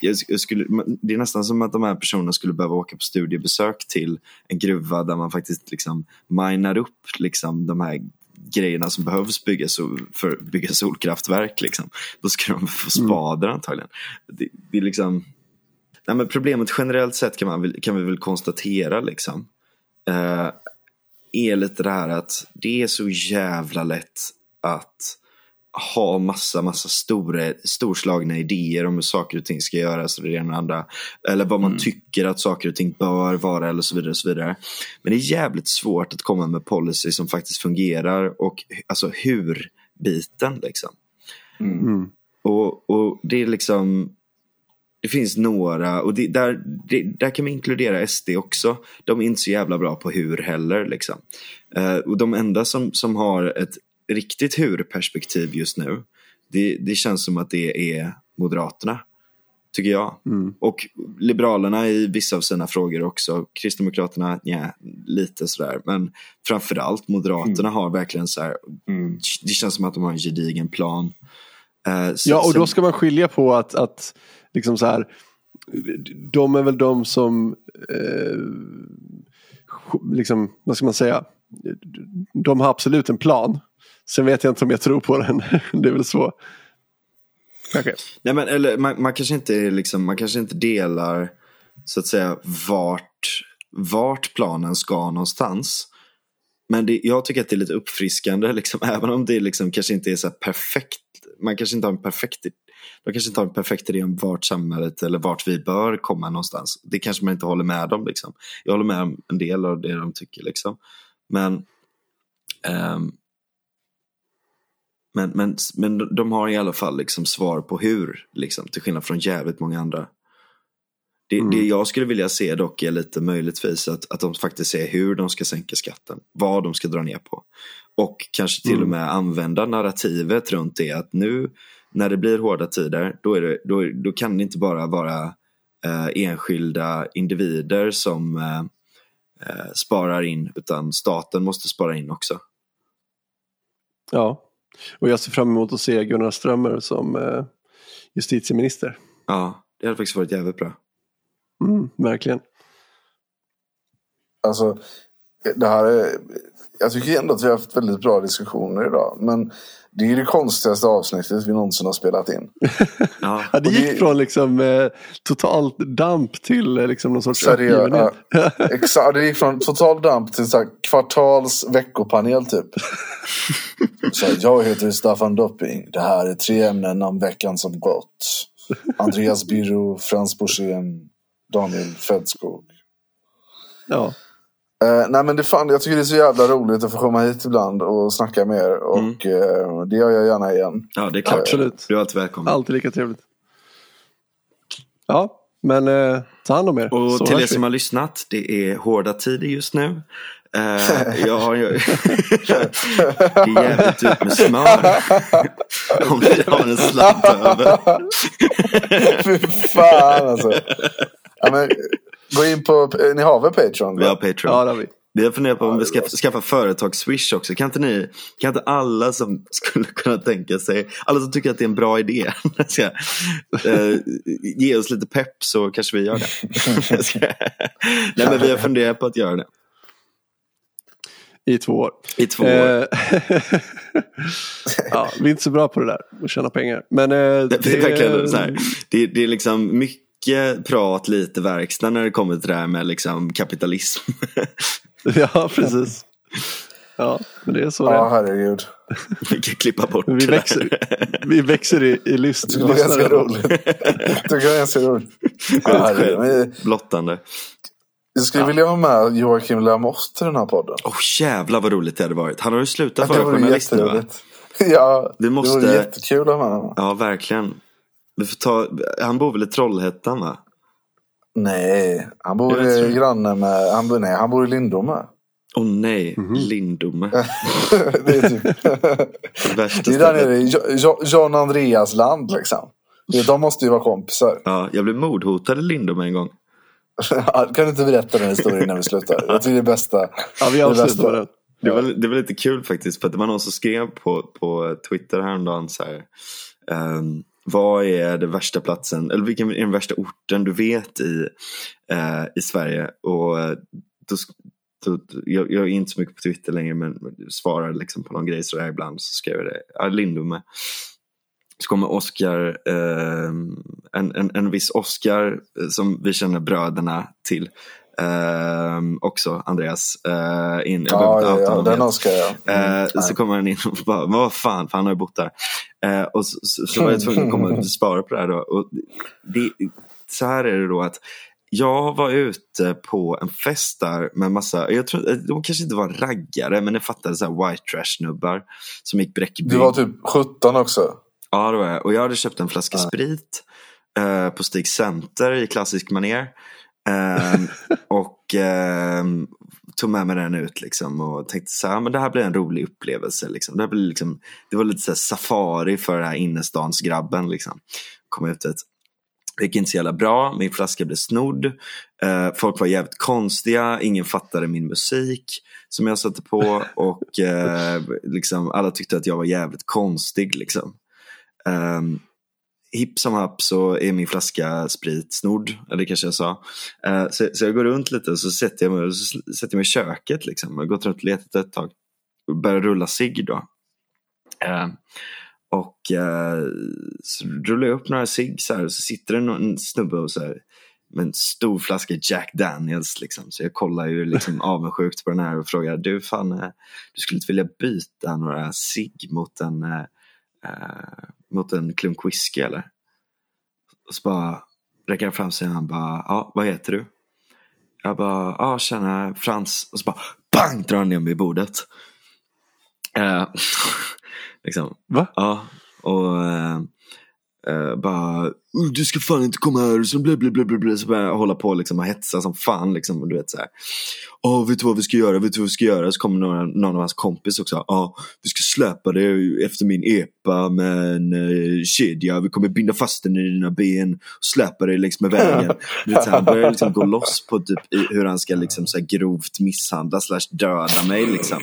[CLEARS THROAT] jag, skulle, det är nästan som att de här personerna skulle behöva åka på studiebesök till en gruva där man faktiskt liksom minar upp liksom, de här grejerna som behövs bygga sol, för att bygga solkraftverk. Liksom. Då ska de få spader antagligen. Det, det är liksom... Nej, men problemet generellt sett kan, man, kan vi väl konstatera liksom, eh, är lite det här att det är så jävla lätt att ha massa, massa stora, storslagna idéer om hur saker och ting ska göras och det ena och andra. Eller vad man tycker att saker och ting bör vara eller så vidare. Och så vidare. Men det är jävligt svårt att komma med policy som faktiskt fungerar och alltså hur-biten liksom.
Mm.
Och, och det är liksom det finns några, och det, där, det, där kan man inkludera SD också. De är inte så jävla bra på hur heller. Liksom. Eh, och de enda som, som har ett riktigt hur-perspektiv just nu, det, det känns som att det är Moderaterna. Tycker jag.
Mm.
Och Liberalerna i vissa av sina frågor också. Kristdemokraterna, ja, lite sådär. Men framförallt Moderaterna har verkligen så här,
Mm.
det känns som att de har en gedigen plan. Eh, så-
Ja, och då ska man skilja på att, att liksom så här, de är väl de som, eh, liksom, vad ska man säga, de har absolut en plan. Sen vet jag inte om jag tror på den, [LAUGHS] det är väl så. Okay.
Nej, men, eller, man, man, kanske inte, liksom, man kanske inte delar så att säga vart, vart planen ska någonstans. Men det, jag tycker att det är lite uppfriskande, liksom, [LAUGHS] även om det liksom kanske inte är så perfekt. Man kanske inte har en perfekt, de kanske inte har en perfekt idé om vart samhället eller vart vi bör komma någonstans. Det kanske man inte håller med om. Liksom. Jag håller med om en del av det de tycker. Liksom. Men, ehm, men, men, men de- har i alla fall liksom svar på hur, liksom, till skillnad från jävligt många andra. Det, det jag skulle vilja se dock är lite möjligtvis att, att de faktiskt ser hur de ska sänka skatten, vad de ska dra ner på. Och kanske till och med använda narrativet runt det att nu när det blir hårda tider då, är det, då, då kan det inte bara vara eh, enskilda individer som eh, eh, sparar in utan staten måste spara in också.
Ja, och jag ser fram emot att se Gunnar Strömmer som eh, justitieminister.
Ja, det hade faktiskt varit jävligt bra.
Mm, verkligen.
Alltså, det här är, jag tycker ändå att vi har haft väldigt bra diskussioner idag. Men det är det konstigaste avsnittet vi någonsin har spelat in. [LAUGHS]
Ja.
Ja, det gick
det-
från liksom eh, totalt damp till eh, liksom någon sorts
Seriöst.
uppgivenhet.
Ja, [LAUGHS] exakt, det gick från total damp till så här, kvartals veckopanel typ. Så här, jag heter Staffan Dopping. Det här är tre ämnen om veckan som gått. Andreas Birro, Frans Borssén, Daniel Fältskog.
Ja.
Eh, nej men det fan, jag tycker det är så jävla roligt att få komma hit ibland och snacka med er. Och
Mm.
eh, det gör jag gärna igen.
ja, det är klart.
Absolut.
Du är alltid välkommen.
Alltid lika trevligt. Ja, men eh, ta hand om er.
Och
så
till er
vi.
som har lyssnat, det är hårda tider just nu. Eh, jag har ju... [LAUGHS] det är jävligt ut med smör. Om ni har en slant över.
Fy fan alltså. Ja, men, gå in på, ni har väl Patreon?
Vi har? Patreon.
Ja, det har vi.
Vi har funderat på om
Ja,
vi ska skaffa företags-swish också. Kan inte, ni, kan inte alla som skulle kunna tänka sig, alla som tycker att det är en bra idé, [LAUGHS] ska, eh, ge oss lite pepp så kanske vi gör det. [LAUGHS] Nej men vi har funderat på att göra det.
I två år.
I två år.
Eh, [LAUGHS] ja, vi är inte så bra på det där, att tjäna pengar. Men eh,
Det, det är verkligen så här. Det, det är liksom mycket prat, lite verkstad när det kommer till det här med liksom kapitalism. [LAUGHS]
Ja, precis. Ja, men det är så det
Ja,
är.
herregud.
Vi kan klippa bort
vi
det där.
växer, vi växer i, i lys,
Det var ganska roligt. Det var ganska roligt. Ja,
Blottande.
Jag skulle vilja ha med Joakim Lamotte till den här podden.
Åh jävlar vad roligt det hade varit. Han har ju slutat
Det
vara journalist nu va?
Ja,
Vi måste-
det vore jättekul att ha med honom.
Ja, verkligen. Vi får ta... Han bor väl i Trollhättan va?
Nej, han bor i granne med... Han bor, nej, han bor i Lindome.
Åh nej,
Mhm.
Lindome. [LAUGHS]
det är typ... [LAUGHS]
Värsta
det är där nere i Jo- Jo- John Andreas land liksom. Det- De måste ju vara kompisar.
Ja, jag blev mordhotad i Lindome en gång. [LAUGHS]
kan du inte berätta den historien när vi slutar? Jag tycker det är bästa.
Ja, vi
det
avslutar den.
Det var, det var lite kul faktiskt. För att det var någon som skrev på, på Twitter häromdagen så här. ehm, vad är den värsta platsen, eller vilken är den värsta orten du vet i, eh, i Sverige? Och eh, då, då, jag, jag är inte så mycket på Twitter längre men svarar liksom på någon grej sådär ibland så skriver jag det. Ja, Lindome. Så kommer Oscar, eh, en, en, en viss Oscar eh, som vi känner bröderna till. Eh, också Andreas. Eh, in, jag
Ja, ja, ja, den önskar jag.
Eh,
Mm,
så
nej.
kommer han in och bara, men vad fan, för han har ju bott där. Eh, och så, så, så var jag tvungen att komma och [LAUGHS] svara på det här då. Och det, så här är det då att jag var ute på en fest där med massa, jag tror, de kanske inte var raggare men det fattade så här white trash snubbar som gick Bräckeby.
Du var typ 17 också.
Ja, det var jag. Och jag hade köpt en flaska sprit eh, på Stig Center i klassisk manér. Ehm, och ehm, tog med mig den ut liksom och tänkte så här, men det här blir en rolig upplevelse. Liksom. Det, här blir liksom, det var lite så här safari för den här innerstansgrabben. Liksom. Kom ut ett det gick inte så jävla bra, min flaska blev snodd. Eh, folk var jävligt konstiga, ingen fattade min musik som jag satte på och eh, liksom, alla tyckte att jag var jävligt konstig. Liksom. Um, hipp som happ så är min flaska sprit snodd, eller kanske jag sa. Eh, så, så jag går runt lite och så sätter jag mig, så sätter jag mig i köket. Liksom. Jag har gått runt och letat ett tag. Och börjar rulla cigg då. Eh, och eh, så rullar jag upp några cigg så här, och så sitter det en snubbe och så här, med en stor flaska Jack Daniels. Liksom. Så jag kollar ju liksom [LAUGHS] avundsjukt på den här och frågar, du fan, du skulle inte vilja byta några cigg mot en, eh, mot en klunk whisky eller? Och så bara räcker han fram sig och han bara, ja vad heter du? Jag bara, ja tjena Frans. Och så bara, bang drar han ner mig i bordet. Eh, [LAUGHS] liksom,
Va?
Ja, och eh, eh, bara "Uh, du ska fan inte komma här, så bla bla bla bla, bla. Så börjar jag hålla på liksom, och hetsa som fan. Liksom, och du vet så här. Åh, vet du vad vi ska göra? Vet du vad vi ska göra? Så kommer några, någon av hans kompis också. Ja, vi ska släpa dig efter min epa med en eh, kedja. Vi kommer binda fast den i dina ben och släpa dig längs med vägen. [LAUGHS] Du vet, så här, han börjar liksom gå loss på typ, i, hur han ska liksom, så här, grovt misshandla slash döda mig. Liksom.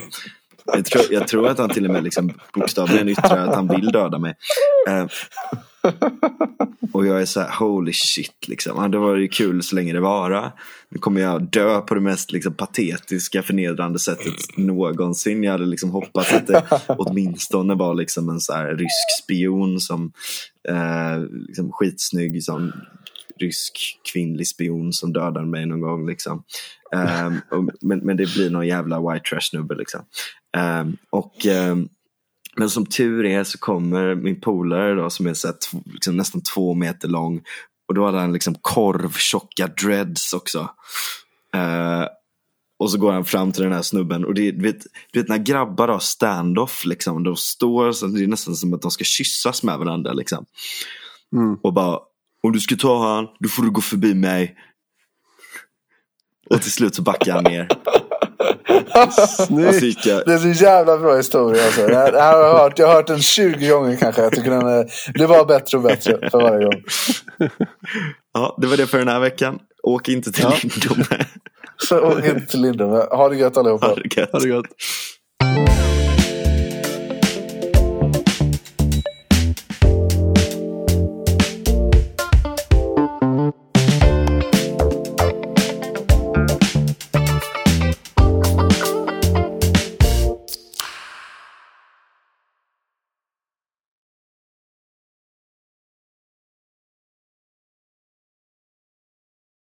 Jag tror, jag tror att han till och med liksom bokstavligen yttrar att han vill döda mig. Eh, [LAUGHS] och jag är så här, holy shit liksom. Ja, Det var ju kul så länge det vara. Nu kommer jag dö på det mest liksom, patetiska, förnedrande sättet någonsin. Jag hade liksom hoppats att det [LAUGHS] åtminstone var liksom en så här rysk spion som eh, liksom skitsnygg som rysk kvinnlig spion som dödar mig någon gång. Liksom. Ehm, och, men, men det blir någon jävla white trash snubbe. Liksom. Ehm, och, ehm, men som tur är så kommer min polare då, som är så tv- liksom, nästan två meter lång. Och då hade han liksom korvtjocka dreads också. Eh, och så går han fram till den här snubben och det, du, vet, du vet när grabbar har stand-off liksom. De står så det är nästan som att de ska kyssas med varandra liksom.
Mm.
Och bara, om du ska ta han, då får du gå förbi mig. Och till slut så backar han ner. [LAUGHS]
Snyggt.
Det är så jävla bra historia. Alltså. Det här, det här har jag, hört, jag har hört den 20 gånger kanske. Jag tycker den är, det var bättre och bättre för varje gång.
ja, det var det för den här veckan. Åk inte till
Ja.
Lindome. [LAUGHS]
Så åk inte till Lindome. Ha det gött allihopa.
Ha det gött.
Ha det gott.